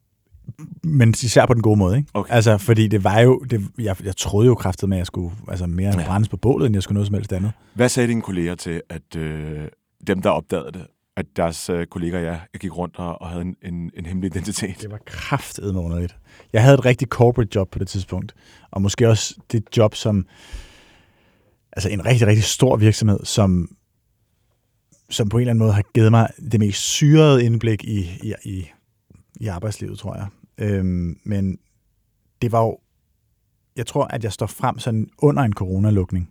men især på den gode måde. Ikke? Okay. Altså, fordi det var jo, det, jeg, jeg troede jo kraftet med, at jeg skulle altså, mere ja. brændes på bålet, end jeg skulle noget som helst andet. Hvad sagde dine kolleger til, at øh, dem, der opdagede det, at deres øh, kolleger, og jeg gik rundt og, og havde en, en, en hemmelig identitet? Det var kraftet underligt. Jeg havde et rigtig corporate job på det tidspunkt, og måske også det job som altså en rigtig, rigtig stor virksomhed, som, som på en eller anden måde har givet mig det mest syrede indblik i, i, i, i arbejdslivet, tror jeg. Øhm, men det var jo, jeg tror, at jeg står frem sådan under en coronalukning.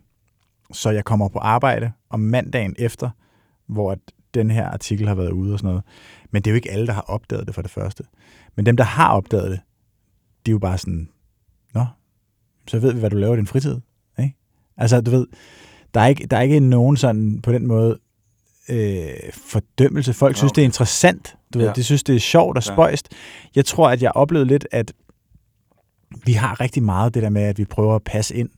Så jeg kommer på arbejde om mandagen efter, hvor at den her artikel har været ude og sådan noget. Men det er jo ikke alle, der har opdaget det for det første. Men dem, der har opdaget det, de er jo bare sådan, nå, så ved vi, hvad du laver i din fritid. Ikke? Altså, du ved, der er ikke, der er ikke nogen sådan på den måde øh, fordømmelse. Folk synes, Okay. det er interessant. Du ved, Ja. de synes, det er sjovt og Ja. spøjst. Jeg tror, at jeg oplevede lidt, at vi har rigtig meget det der med, at vi prøver at passe ind.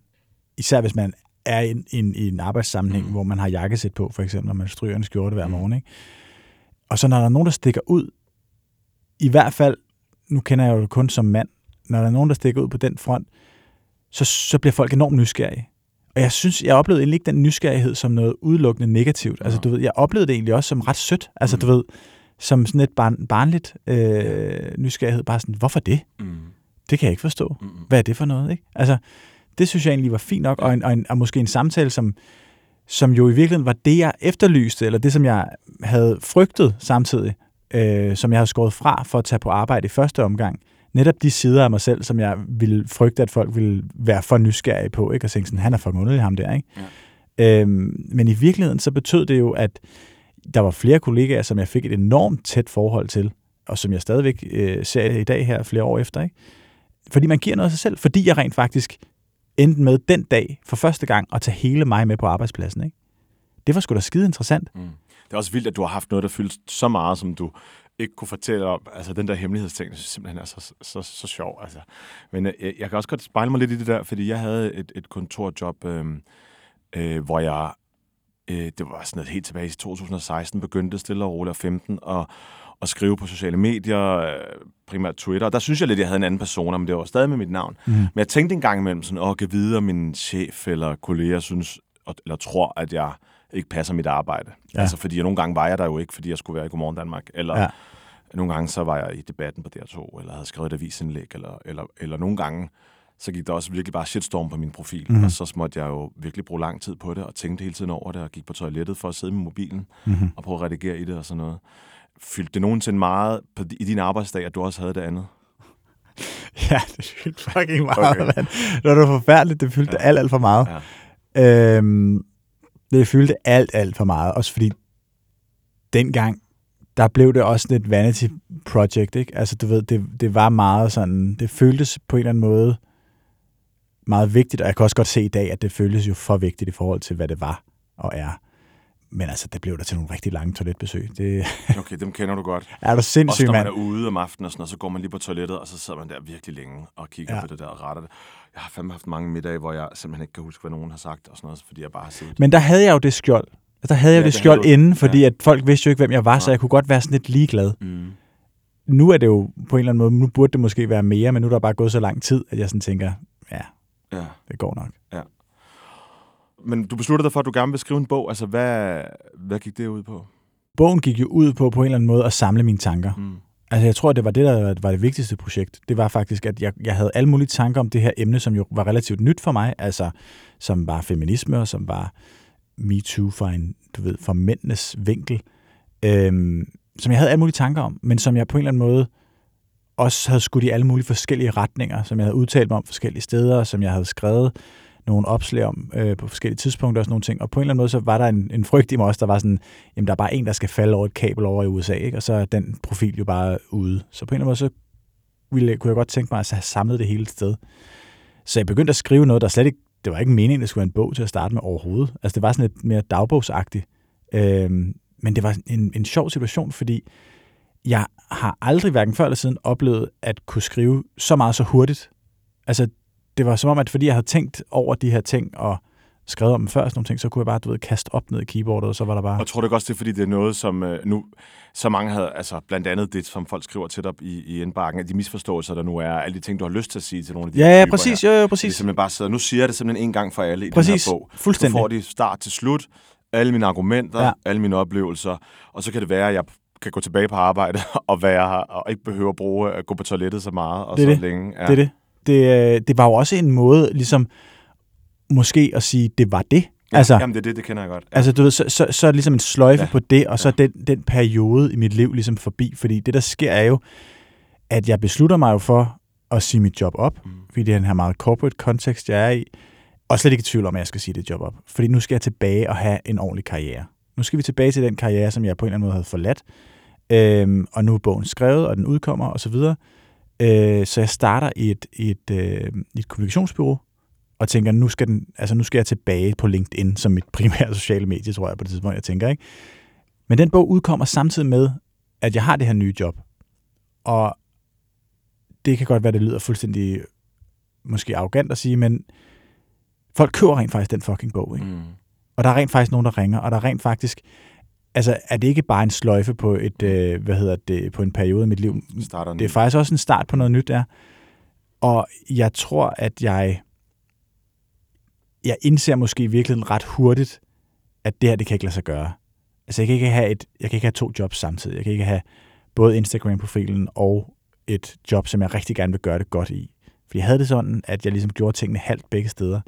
Især hvis man er i en, en, en arbejdssammenhæng, Mm. hvor man har jakkesæt på, for eksempel, når man stryger en skjorte hver Mm. morgen. Ikke? Og så når der er nogen, der stikker ud, i hvert fald, nu kender jeg jo det kun som mand, når der er nogen, der stikker ud på den front, så, så bliver folk enormt nysgerrige. Og jeg synes, jeg oplevede egentlig ikke den nysgerrighed som noget udelukkende negativt. Altså, du ved, jeg oplevede det egentlig også som ret sødt. Altså, Mm. du ved, som sådan et barn, barnligt øh, nysgerrighed. Bare sådan, hvorfor det? Mm. Det kan jeg ikke forstå. Mm. Hvad er det for noget? Ikke? Altså, det synes jeg egentlig var fint nok, og, en, og, en, og måske en samtale, som, som jo i virkeligheden var det, jeg efterlyste, eller det, som jeg havde frygtet samtidig, øh, som jeg havde skåret fra for at tage på arbejde i første omgang. Netop de sider af mig selv, som jeg ville frygte, at folk ville være for nysgerrige på, ikke? og tænke sådan, han er fucking underlig ham der. Ikke? Ja. Øhm, men i virkeligheden, så betød det jo, at der var flere kollegaer, som jeg fik et enormt tæt forhold til, og som jeg stadigvæk øh, ser i dag her flere år efter. Ikke? Fordi man giver noget af sig selv, fordi jeg rent faktisk endte med den dag for første gang at tage hele mig med på arbejdspladsen. Ikke? Det var sgu da skide interessant. Mm. Det er også vildt, at du har haft noget, der fyldte så meget, som du ikke kunne fortælle om. Altså, den der hemmelighedsting, det synes simpelthen er så, så, så, så sjov. Altså. Men øh, jeg, jeg kan også godt spejle mig lidt i det der, fordi jeg havde et, et kontorjob, øh, øh, hvor jeg, øh, det var sådan noget helt tilbage i 2016, begyndte stille og roligt og 15, og, og skrive på sociale medier, øh, primært Twitter. Der synes jeg lidt, jeg havde en anden person, men det var stadig med mit navn. Mm. Men jeg tænkte en gang imellem sådan, åh, kan vide, om min chef eller kolleger synes, eller tror, at jeg ikke passer mit arbejde. Ja. Altså, fordi jeg, nogle gange var jeg der jo ikke, fordi jeg skulle være i Godmorgen Danmark. Eller ja. Nogle gange så var jeg i debatten på DR2, eller havde skrevet et avisindlæg, eller, eller, eller nogle gange, så gik der også virkelig bare shitstorm på min profil. Mm. Og så måtte jeg jo virkelig bruge lang tid på det, og tænkte hele tiden over det, og gik på toilettet for at sidde med mobilen, Mm-hmm. og prøve at redigere i det og sådan noget. Fyldte det nogensinde meget på, i din arbejdsdag, at du også havde det andet? Ja, det fyldte fucking meget, Okay. mand. Det var forfærdeligt. Det fyldte Ja. alt, alt for meget. Ja. Øhm, det fyldte alt, alt for meget. Også fordi dengang, der blev det også lidt vanity project, ikke? Altså, du ved, det, det var meget sådan, det føltes på en eller anden måde meget vigtigt, og jeg kan også godt se i dag, at det føltes jo for vigtigt i forhold til, hvad det var og er. Men altså, det blev der til nogle rigtig lange toiletbesøg. Det Okay, dem kender du godt. er du sindssyg, når man mand. er ude om aftenen og sådan noget, så går man lige på toilettet, og så sidder man der virkelig længe og kigger ja. Ja. på det der og retter det. Jeg har fandme haft mange middage, hvor jeg simpelthen ikke kan huske, hvad nogen har sagt og sådan noget, fordi jeg bare har siddet. Men der havde jeg jo det skjold. Der havde jeg Ja, jo det skjold du. inden, fordi Ja. at folk vidste jo ikke, hvem jeg var, så Nej. jeg kunne godt være sådan lidt ligeglad. Mm. nu er det jo på en eller anden måde, nu burde det måske være mere, men nu er der bare gået så lang tid, at jeg sådan tænker, ja, Ja. det går nok. Men du besluttede dig for, at du gerne vil skrive en bog. Altså, hvad, hvad gik det ud på? Bogen gik jo ud på på en eller anden måde at samle mine tanker. Mm. Altså, jeg tror, det var det, der var det vigtigste projekt. Det var faktisk, at jeg, jeg havde alle mulige tanker om det her emne, som jo var relativt nyt for mig, altså som var feminisme, og som var MeToo fra en, du ved, fra mændenes vinkel, øhm, som jeg havde alle mulige tanker om, men som jeg på en eller anden måde også havde skudt i alle mulige forskellige retninger, som jeg havde udtalt mig om forskellige steder, som jeg havde skrevet nogle opslag om øh, på forskellige tidspunkter og sådan nogle ting. Og på en eller anden måde, så var der en, en frygt i mig også, der var sådan, jamen der er bare en, der skal falde over et kabel over i USA, ikke? og så er den profil jo bare ude. Så på en eller anden måde, så ville, kunne jeg godt tænke mig at have samlet det hele sted. Så jeg begyndte at skrive noget, der slet ikke, det var ikke meningen, at det skulle være en bog til at starte med overhovedet. Altså det var sådan lidt mere dagbogsagtigt. Øhm, men det var en, en sjov situation, fordi jeg har aldrig hverken før eller siden oplevet at kunne skrive så meget så hurtigt. Altså det var som om, at fordi jeg havde tænkt over de her ting og skrevet om dem før, sådan nogle ting, så kunne jeg bare, du ved, kaste op ned i keyboardet, og så var der bare... Og tror du også, det er, fordi det er noget, som øh, nu, så mange havde, altså blandt andet det, som folk skriver til dig i, i indbakken, at de misforståelser, der nu er, alle de ting, du har lyst til at sige til nogle af de Ja, ja, præcis, her. jo, jo, Det er præcis. simpelthen bare så, nu siger jeg det simpelthen en gang for alle i Præcis, den her bog. fuldstændig. Så får de start til slut, alle mine argumenter, Ja. ja. alle mine oplevelser, og så kan det være, at jeg kan gå tilbage på arbejde og være her, og ikke behøve at bruge at gå på toilettet så meget og Det så det. længe. Ja. Det er det. Det, øh, det var jo også en måde, ligesom, måske at sige, det var det. Ja, altså, Jamen, det er det, det kender jeg godt. Ja. Altså, du ved, så, så, så er det ligesom en sløjfe ja. På det, og så ja. den, den periode i mit liv ligesom forbi. Fordi det, der sker, er jo, at jeg beslutter mig jo for at sige mit job op, mm. fordi det er den her meget corporate kontekst, jeg er i, og slet ikke i tvivl om, at jeg skal sige det job op. Fordi nu skal jeg tilbage og have en ordentlig karriere. Nu skal vi tilbage til den karriere, som jeg på en eller anden måde havde forladt. Øhm, og nu er bogen skrevet, og den udkommer, og så videre. Øh, så jeg starter i et, et, øh, et kommunikationsbureau, og tænker, nu skal, den, altså nu skal jeg tilbage på LinkedIn som mit primære sociale medie, tror jeg på det tidspunkt, jeg tænker. Ikke? Men den bog udkommer samtidig med, at jeg har det her nye job. Og det kan godt være, det lyder fuldstændig måske arrogant at sige, men folk køber rent faktisk den fucking bog. Ikke? Mm. Og der er rent faktisk nogen, der ringer, og der er rent faktisk, altså er det ikke bare en sløjfe på et, øh, hvad hedder det, på en periode i mit liv. Starter Det er faktisk også en start på noget nyt der. Og jeg tror, at jeg, jeg indser måske i virkeligheden ret hurtigt, at det her, det kan ikke lade sig gøre. Altså jeg kan ikke have, et, jeg kan ikke have to jobs samtidig. Jeg kan ikke have både Instagram-profilen og et job, som jeg rigtig gerne vil gøre det godt i. For jeg havde det sådan, at jeg ligesom gjorde tingene halvt begge steder.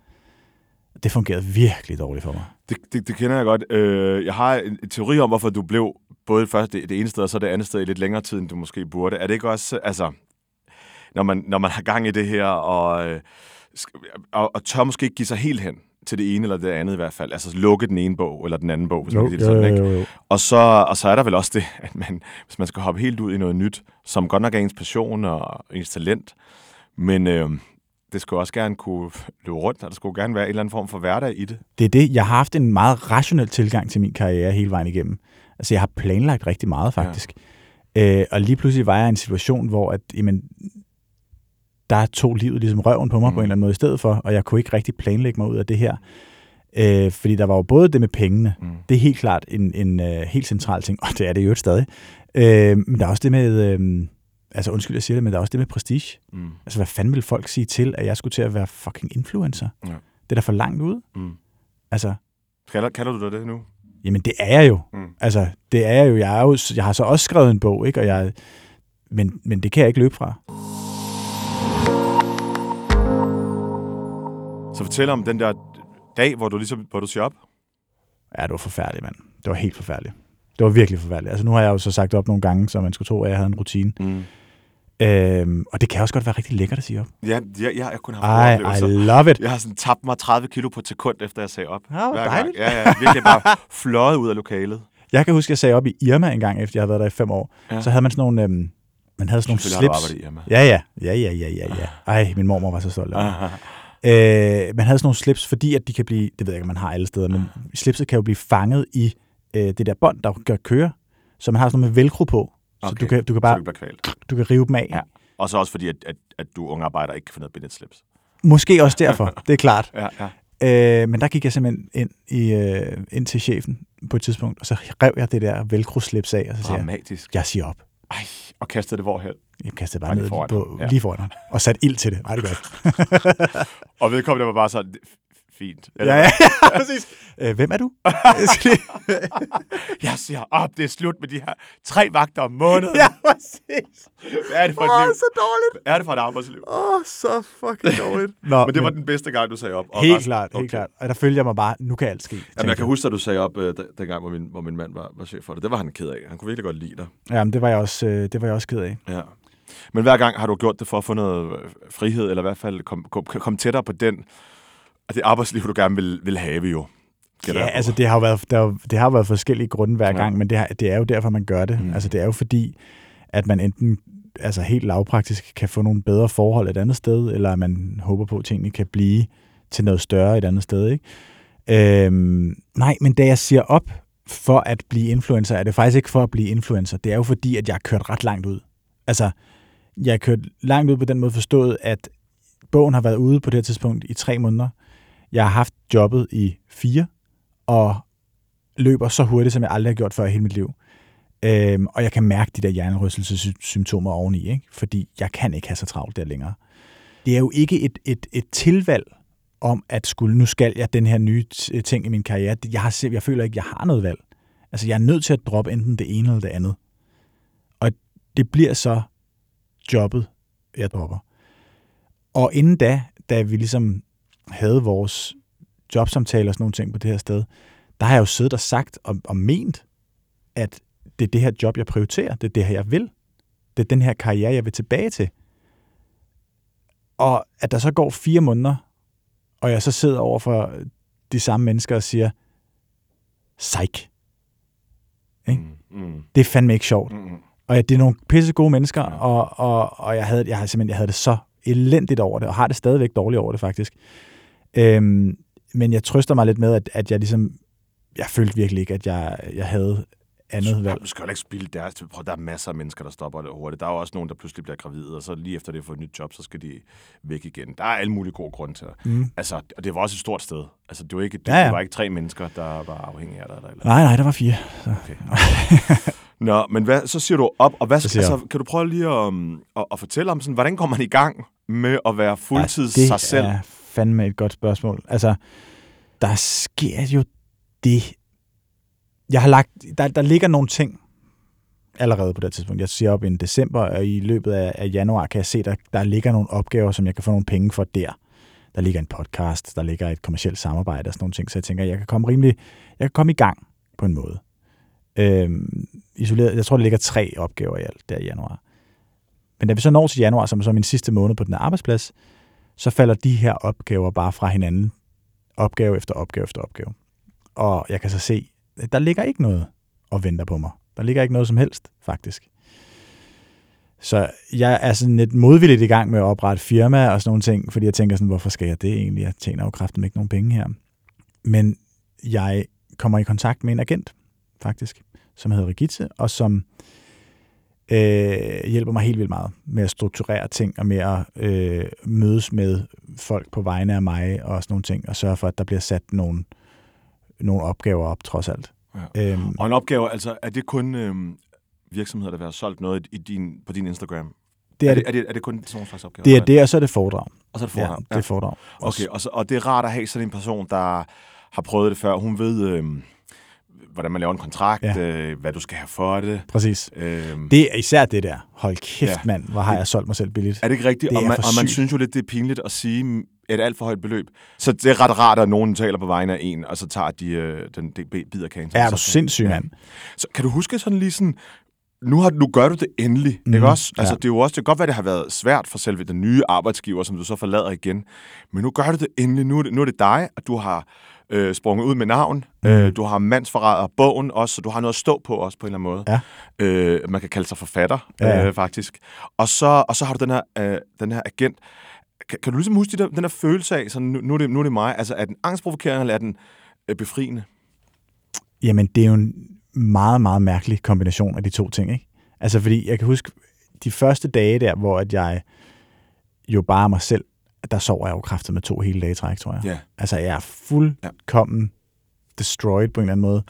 Det fungerede virkelig dårligt for mig. Det, det, det kender jeg godt. Øh, jeg har en, en teori om, hvorfor du blev både det første, det, det ene sted, og så det andet sted i lidt længere tid, end du måske burde. Er det ikke også, altså, når man, når man har gang i det her, og, øh, og, og tør måske ikke give sig helt hen til det ene eller det andet i hvert fald, altså lukke den ene bog eller den anden bog, hvis man kan sige det sådan, ikke? jo. Og så, og så er der vel også det, at man, hvis man skal hoppe helt ud i noget nyt, som godt nok er ens passion og ens talent, men øh, det skulle også gerne kunne løbe rundt, og der skulle gerne være en eller anden form for hverdag i det. Det er det. Jeg har haft en meget rationel tilgang til min karriere hele vejen igennem. Altså, jeg har planlagt rigtig meget, faktisk. Ja. Øh, og lige pludselig var jeg i en situation, hvor at, jamen, der tog livet ligesom røven på mig mm. på en eller anden måde i stedet for, og jeg kunne ikke rigtig planlægge mig ud af det her. Øh, fordi der var jo både det med pengene. Mm. Det er helt klart en, en uh, helt central ting, og det er det jo stadig. Øh, men der er også det med, øh, altså undskyld, jeg siger det, men der er også det med prestige. Mm. Altså, hvad fanden vil folk sige til, at jeg skulle til at være fucking influencer? Ja. Det er da for langt ud. Mm. Altså, Kalder, kalder du dig det nu? Jamen, det er jeg jo. Mm. Altså, det er jeg jo. Jeg, er jo. jeg har så også skrevet en bog, ikke? Og jeg, men, men det kan jeg ikke løbe fra. Så fortæl om den der dag, hvor du ligesom, hvor du siger op. Ja, det var forfærdeligt, mand. Det var helt forfærdeligt. Det var virkelig forfærdeligt. Altså, nu har jeg jo så sagt op nogle gange, så man skulle tro, at jeg havde en rutine. Mm. Øhm, og det kan også godt være rigtig lækkert at sige op. Ja, ja, jeg kunne have Ej, I love it. Jeg har sådan tabt mig 30 kilo på et sekund, efter jeg sagde op. Ja, Hver gang. dejligt. Ja, ja, virkelig bare fløjet ud af lokalet. Jeg kan huske, at jeg sagde op i Irma en gang, efter jeg havde været der i fem år. Ja. Så havde man sådan nogle, øhm, man havde sådan nogle har slips. i Irma. Ja, ja, ja, ja, ja, ja, ja. Ej, min mormor var så stolt af mig. Ah, Øh, man havde sådan nogle slips, fordi at de kan blive, det ved jeg ikke, om man har alle steder, men slipset kan jo blive fanget i øh, det der bånd, der gør køre. Så man har sådan noget med velcro på. Så Okay. du kan, du kan Så bare du du kan rive dem af. Ja. Og så også fordi, at, at, at du unge arbejder ikke kan finde ud af at binde et slips. Måske også derfor, det er klart. Ja, ja. Øh, men der gik jeg simpelthen ind, i, øh, ind til chefen på et tidspunkt, og så rev jeg det der velcro-slips af, og så siger jeg, Dramatisk. jeg siger op. Ej, og kastede det hvorhen. Jeg kastede bare ned foran på. Ja. lige foran ham, og satte ild til det. Nej, det er godt. Og vedkommende var bare sådan, fint. Ja, ja, ja, præcis. Øh, hvem er du? Jeg siger op, det er slut med de her tre vagter om måneden. ja, præcis. Hvad er det for et Åh, liv? så dårligt. Hvad er det for et arbejdsliv? Åh, oh, så fucking dårligt. Nå, Men det var den bedste gang, du sagde op. Og Helt resten- klart, helt Okay. klart. Og der følger jeg mig bare, nu kan alt ske. Jamen, jeg kan huske, at du sagde op, øh, den- dengang, hvor min, hvor min mand var, var chef for det. Det var han ked af. Han kunne virkelig godt lide dig. Jamen, det var jeg også, øh, det var jeg også ked af. Ja. Men hver gang har du gjort det for at få noget øh, frihed, eller i hvert fald komme kom, kom tættere på den, det arbejdsliv, du gerne vil, vil have jo. Ja, altså det har været, der, er det har været forskellige grunde hver Ja. gang, men det, har, det er jo derfor, man gør det. Mm. Altså det er jo fordi, at man enten altså helt lavpraktisk kan få nogle bedre forhold et andet sted, eller at man håber på, at tingene kan blive til noget større et andet sted. Ikke? Øhm, nej, men da jeg siger op for at blive influencer, er det faktisk ikke for at blive influencer. Det er jo fordi, at jeg har kørt ret langt ud. Altså, jeg har kørt langt ud på den måde forstået, at bogen har været ude på det her tidspunkt i tre måneder. Jeg har haft jobbet i fire, og løber så hurtigt, som jeg aldrig har gjort før i hele mit liv. Øhm, og jeg kan mærke de der hjernerystelsessymptomer oveni, ikke? fordi jeg kan ikke have så travlt der længere. Det er jo ikke et, et, et tilvalg om, at skulle, nu skal jeg den her nye ting i min karriere. Jeg, har, jeg føler ikke, jeg har noget valg. Altså, jeg er nødt til at droppe enten det ene eller det andet. Og det bliver så jobbet, jeg dropper. Og inden da, da vi ligesom havde vores jobsamtaler og sådan nogle ting på det her sted, der har jeg jo siddet og sagt og, og ment, at det er det her job, jeg prioriterer. Det er det her, jeg vil. Det er den her karriere, jeg vil tilbage til. Og at der så går fire måneder, og jeg så sidder over for de samme mennesker og siger, psych. Ikke? Mm, mm, Det er fandme ikke sjovt. mm, mm. Og ja, det er nogle pisse gode mennesker, og, og, og jeg, havde, jeg, havde simpelthen, jeg havde det så elendigt over det, og har det stadigvæk dårligt over det faktisk. Øhm, men jeg trøster mig lidt med, at, at jeg ligesom, jeg følte virkelig ikke, at jeg, jeg havde andet valg. Du skal jo ikke spille deres... Prøv, der er masser af mennesker, der stopper det hurtigt. Der er jo også nogen, der pludselig bliver gravide, og så lige efter det får et nyt job, så skal de væk igen. Der er alle mulige gode grunde til det. Mm. Altså, og det var også et stort sted. Altså, det var ikke, det, Ja, ja. det var ikke tre mennesker, der var afhængige af dig. Eller, eller. Nej, nej, der var fire. Så. Okay. Nå, men hvad, så siger du op, og hvad, Så altså, kan du prøve lige at, um, at, at fortælle om, sådan, hvordan kommer man i gang med at være fuldtids det sig selv? er fandme et godt spørgsmål. Altså, der sker jo det. Jeg har lagt, der, der ligger nogle ting allerede på det tidspunkt. Jeg siger op i en december, og i løbet af, af januar kan jeg se, der, der ligger nogle opgaver, som jeg kan få nogle penge for der. Der ligger en podcast, der ligger et kommersielt samarbejde og sådan nogle ting, så jeg tænker, jeg kan komme rimelig, jeg kan komme i gang på en måde. Øhm, isoleret, jeg tror, der ligger tre opgaver i alt der i januar. Men da vi så når til januar, som er så min sidste måned på den her arbejdsplads, så falder de her opgaver bare fra hinanden. Opgave efter opgave efter opgave. Og jeg kan så se, at der ligger ikke noget og venter på mig. Der ligger ikke noget som helst, faktisk. Så jeg er sådan lidt modvilligt i gang med at oprette firma og sådan nogle ting, fordi jeg tænker sådan, hvorfor skal jeg det egentlig? Jeg tjener jo kraften ikke nogen penge her. Men jeg kommer i kontakt med en agent, faktisk, som hedder Rigitte, og som øh, hjælper mig helt vildt meget med at strukturere ting og med at øh, mødes med folk på vegne af mig og sådan nogle ting, og sørge for, at der bliver sat nogle, nogle opgaver op, trods alt. Ja. Øhm, Og en opgave, altså, er det kun øhm, virksomheder, der vil have solgt noget i din, på din Instagram? det er det, er, det, er det kun sådan nogle slags opgaver? det, er det, og så er det foredrag. Og så er det Ja, foredrag. det er foredrag. Okay, og, så, og det er rart at have sådan en person, der har prøvet det før. Hun ved, øhm, hvordan man laver en kontrakt, Ja. øh, hvad du skal have for det. Præcis. Øhm, Det er især det der. Hold kæft, Ja. ja. mand, hvor har jeg solgt mig selv billigt. er det ikke rigtigt? det og, man, og man synes jo lidt, det er pinligt at sige et alt for højt beløb. Så det er ret rart, at nogen taler på vegne af en, og så tager de øh, den det bider kagen. Er du sindssyg, Ja. mand? Så kan du huske sådan lige sådan, nu, har, nu gør du det endelig, mm, Mhm, ikke også? Altså, ja. det er jo også, det kan godt være, det har været svært for selve den nye arbejdsgiver, som du så forlader igen. Men nu gør du det endelig. Nu er det, nu er det dig, at du har øh, sprunget ud med navn. Mm. Øh, du har mandsforræder bogen også, så du har noget at stå på også på en eller anden måde. Ja. Øh, man kan kalde sig forfatter, Ja. Øh, faktisk. Og så, og så har du den her, øh, den her agent. Kan, kan du ligesom huske de der, den her følelse af, sådan, nu, nu, er det, nu er det mig, altså er den angstprovokerende, eller er den øh, befriende? Jamen, det er jo en meget, meget mærkelig kombination af de to ting, ikke? Altså, fordi jeg kan huske de første dage der, hvor at jeg jo bare er mig selv, der sover jeg jo kraftet med to hele dage træk, tror jeg. Ja. Altså, jeg er fuldkommen destroyed på en eller anden måde.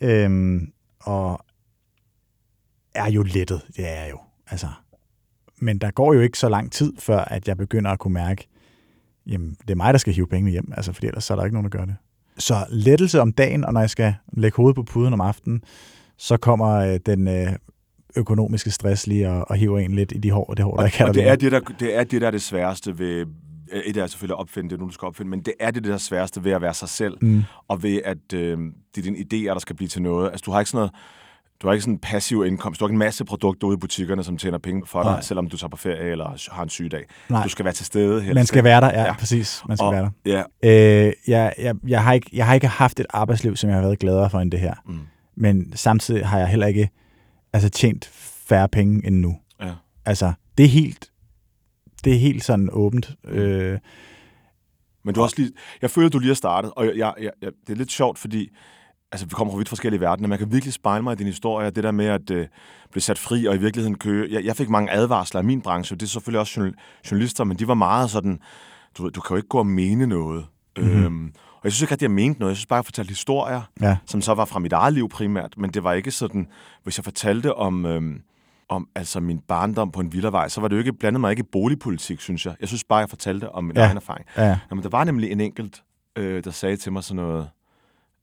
Ja. Øhm, og er jo lettet, det er jeg jo. Altså. Men der går jo ikke så lang tid, før at jeg begynder at kunne mærke, jamen, det er mig, der skal hive pengene hjem, altså, fordi ellers så er der ikke nogen, der gør det. Så lettelse om dagen, og når jeg skal lægge hovedet på puden om aftenen, så kommer øh, den øh, økonomiske stress lige og, og hiver en lidt i de hår, det hår, der Og, kan og det, er det, der, det er det, der er det sværeste ved... øh, Et er selvfølgelig at opfinde det, nu du skal opfinde, men det er det, der er sværeste ved at være sig selv, Mm. og ved, at øh, det er dine idéer, der skal blive til noget. Altså, du har ikke sådan noget... Du har ikke sådan en passiv indkomst. Du har ikke en masse produkter ude i butikkerne, som tjener penge for dig, Nej. selvom du tager på ferie eller har en sygedag. Nej. Du skal være til stede. helst, Man skal være der, ja, Ja. ja. præcis. Man skal og, være der. Ja, Øh, jeg, jeg, jeg, har ikke, jeg har ikke haft et arbejdsliv, som jeg har været gladere for end det her. Mm. Men samtidig har jeg heller ikke altså, tjent færre penge end nu. ja. Altså, det er helt, det er helt sådan åbent. Øh, Men du har også lige, jeg føler, du lige har startet, og jeg, jeg, jeg, det er lidt sjovt, fordi altså, vi kommer fra vidt forskellige verdener. Man kan virkelig spejle mig i din historie, og det der med at øh, blive sat fri og i virkeligheden kø. Jeg, jeg fik mange advarsler af min branche, det er selvfølgelig også journal- journalister, men de var meget sådan, du ved, du kan jo ikke gå og mene noget. Mm-hmm. Øhm, og jeg synes ikke rigtig, jeg mente noget. Jeg synes bare, jeg fortalte historier, ja. som så var fra mit eget liv primært, men det var ikke sådan, hvis jeg fortalte om, øhm, om altså min barndom på en villavej, så var det jo ikke, blandet mig ikke i boligpolitik, synes jeg. Jeg synes bare, jeg fortalte om min Ja. egen erfaring. ja. Jamen, der var nemlig en enkelt, øh, der sagde til mig sådan noget,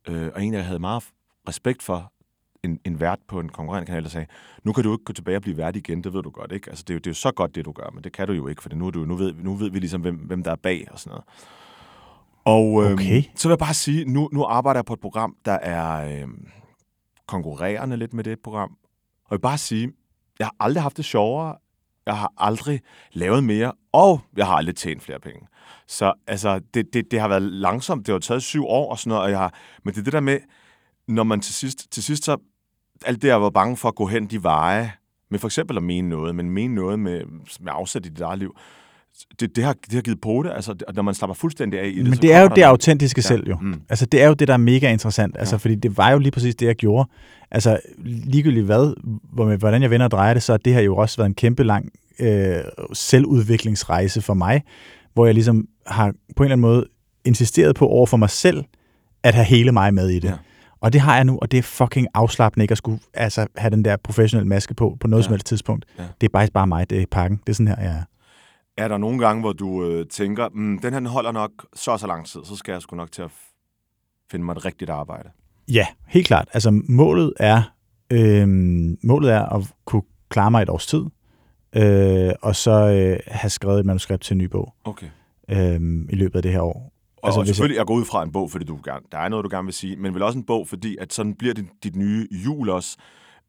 øh, og en, jeg havde meget respekt for, en, en vært på en konkurrerende kanal, der sagde, nu kan du ikke gå tilbage og blive vært igen, det ved du godt, ikke? Altså, det er jo, det er jo så godt, det du gør, men det kan du jo ikke, for nu, er du, nu, ved, nu ved vi ligesom, hvem, hvem der er bag og sådan noget. Og øhm, Okay. så vil jeg bare sige, nu, nu arbejder jeg på et program, der er øhm, konkurrerende lidt med det program. Og jeg vil bare sige, jeg har aldrig haft det sjovere, jeg har aldrig lavet mere, og jeg har aldrig tjent flere penge. Så altså, det, det, det har været langsomt, det har taget syv år og sådan noget, og jeg har, men det er det der med, når man til sidst, til sidst så, alt det, jeg var bange for at gå hen de veje, med for eksempel at mene noget, men mene noget med, med afsæt i dit eget liv, det, det, har, det har givet på det, altså, når man slapper fuldstændig af i det, Men det er jo det autentiske selv jo. Mm. Altså, det er jo det, der er mega interessant. Altså, Ja. fordi det var jo lige præcis det, jeg gjorde. Altså, ligegyldigt hvad, hvordan jeg vender og drejer det, så har det her jo også været en kæmpe lang øh, selvudviklingsrejse for mig, hvor jeg ligesom har på en eller anden måde insisteret på over for mig selv, at have hele mig med i det. Ja. Og det har jeg nu, og det er fucking afslappende ikke at skulle altså, have den der professionelle maske på på noget Ja. som helst tidspunkt. Ja. Det er bare, bare mig, det er pakken. Det er sådan her, jeg er. Er der nogle gange, hvor du øh, tænker, mm, den her holder nok så så lang tid, så skal jeg sgu nok til at finde mig et rigtigt arbejde? Ja, helt klart. Altså målet er, øh, målet er at kunne klare mig et års tid, øh, og så øh, have skrevet et manuskript til en ny bog Okay. øh, i løbet af det her år. Og, Altså, og selvfølgelig, jeg... jeg går ud fra en bog, fordi du gerne, der er noget, du gerne vil sige, men vel også en bog, fordi at sådan bliver dit, dit nye jul også,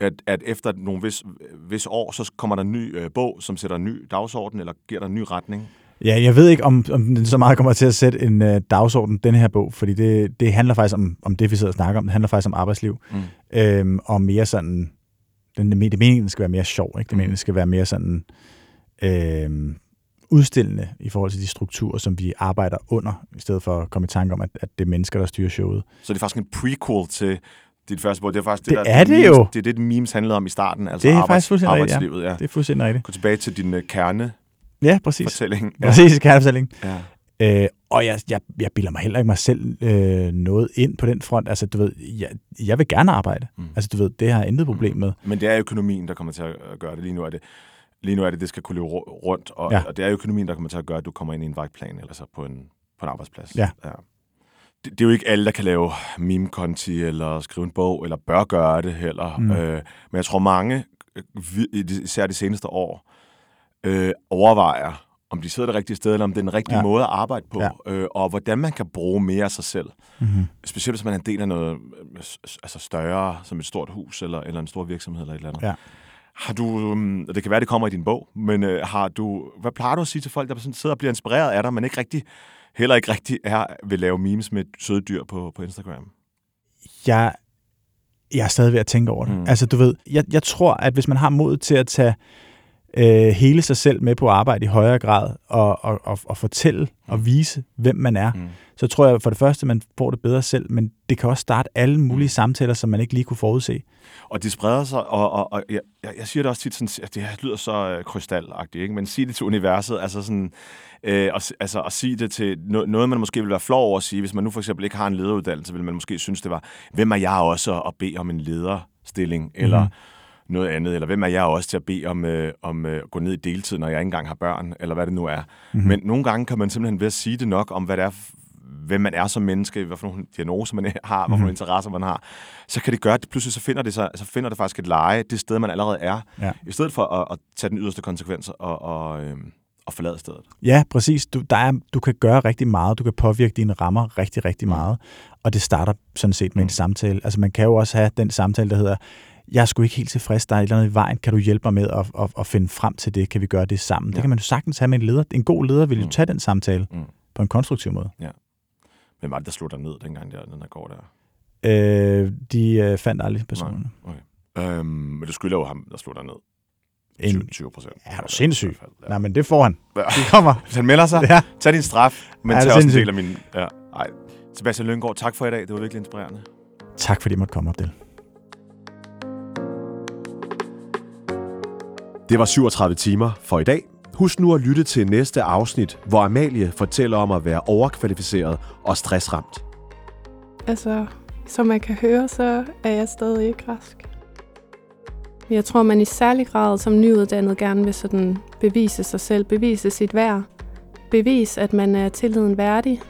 at, at efter nogle vis, vis år, så kommer der en ny øh, bog, som sætter en ny dagsorden, eller giver dig en ny retning. Ja, jeg ved ikke, om, om den så meget kommer til at sætte en øh, dagsorden, den her bog, fordi det, det handler faktisk om, om det, vi sidder og snakker om. Det handler faktisk om arbejdsliv, Mm. øh, og mere sådan, den, det er meningen, skal være mere sjov, ikke? Det Mm. meningen, skal være mere sådan øh, udstillende i forhold til de strukturer, som vi arbejder under, i stedet for at komme i tanke om, at, at det er mennesker, der styrer showet. Så det er faktisk en prequel til dit første bog. Det er faktisk Det der, er det memes, jo. Det er det, memes handlede om i starten, altså Det er arbejds, faktisk fuldstændig rigtigt, ja. arbejdslivet. Ja. Det er fuldstændig rigtigt. Gå tilbage til din øh, kernefortælling. Ja, præcis. Ja. Præcis, kernefortælling. Ja. Øh, og jeg, jeg, jeg bilder mig heller ikke mig selv øh, noget ind på den front. Altså, du ved, jeg, jeg vil gerne arbejde. Mm. Mm. Altså, du ved, det har jeg intet problem med. Men det er økonomien, der kommer til at gøre det. Lige nu er det, lige nu er det, det skal kunne løbe ru- rundt, og. Ja. og det er økonomien, der kommer til at gøre, at du kommer ind i en vagtplan, eller så på en, på en arbejdsplads. Ja. ja. Det, det, er jo ikke alle, der kan lave meme-konti, eller skrive en bog, eller bør gøre det heller. Mm. Øh, men jeg tror, mange, øh, især de seneste år, øh, overvejer, om de sidder det rigtige sted, eller om det er den rigtige ja. Måde at arbejde på, ja. Øh, og hvordan man kan bruge mere af sig selv. Mm-hmm. Specielt hvis man er en del af noget øh, altså større, som et stort hus, eller, eller en stor virksomhed, eller et eller andet. Ja. Har du, um, det kan være, det kommer i din bog, men øh, har du, hvad plejer du at sige til folk, der sådan sidder og bliver inspireret af dig, men ikke rigtig, heller ikke rigtig er, vil lave memes med søde dyr på, på Instagram? Jeg, jeg er stadig ved at tænke over det. Mm. Mm. Altså, du ved, jeg, jeg tror, at hvis man har mod til at tage øh, hele sig selv med på arbejde i højere grad, og, og, og, og fortælle og vise, hvem man er, Mm. Så tror jeg for det første, man får det bedre selv, men det kan også starte alle mulige samtaler, som man ikke lige kunne forudse. Og det spreder sig, og, og, og jeg, jeg siger det også tit sådan, at det her lyder så øh, krystalagtigt, ikke? men sig det til universet, altså sådan, øh, og, altså at sige det til no, noget, man måske vil være flov over at sige, hvis man nu for eksempel ikke har en lederuddannelse, vil man måske synes, det var, hvem er jeg også at bede om en lederstilling, eller noget andet, eller hvem er jeg også til at bede om, øh, om øh, at gå ned i deltid, når jeg ikke engang har børn, eller hvad det nu er. Mm-hmm. Men nogle gange kan man simpelthen ved at sige det nok om, hvad det er, hvem man er som menneske, hvad for nogle diagnoser man har, hvad for nogle mhm. interesser man har, så kan det gøre, at pludselig så finder det, så, så finder det faktisk et leje, det sted, man allerede er, ja. i stedet for at, at tage den yderste konsekvens og, og, øh, og forlade stedet. Ja, præcis. Du, der er, du kan gøre rigtig meget. Du kan påvirke dine rammer rigtig, rigtig mm. meget. Og det starter sådan set med mm. en samtale. Altså man kan jo også have den samtale, der hedder, jeg er sgu ikke helt tilfreds, der er et eller andet i vejen, kan du hjælpe mig med at, at, at finde frem til det, kan vi gøre det sammen? Ja. Det kan man jo sagtens have med en leder. En god leder vil jo mm. tage den samtale mm. på en konstruktiv måde. Ja. Hvem var det, der slog dig ned dengang, der, den der går der? Øh, de øh, fandt aldrig personerne. Okay. Øhm, men du skylder jo ham, der slog dig ned. En, 20 procent. Ja, er du sindssyg? Ja. Nej, men det får han. Ja. Det kommer. Han melder sig, ja. tag din straf, men ja, tag også en del af min... Ja. Ej. Sebastian Løngaard, tak for i dag. Det var virkelig inspirerende. Tak fordi I måtte komme, Abdel. Det var 37 timer for i dag. Husk nu at lytte til næste afsnit, hvor Amalie fortæller om at være overkvalificeret og stressramt. Altså, som man kan høre, så er jeg stadig ikke rask. Jeg tror, man i særlig grad som nyuddannet gerne vil sådan bevise sig selv, bevise sit værd. Bevise, at man er tilliden værdig,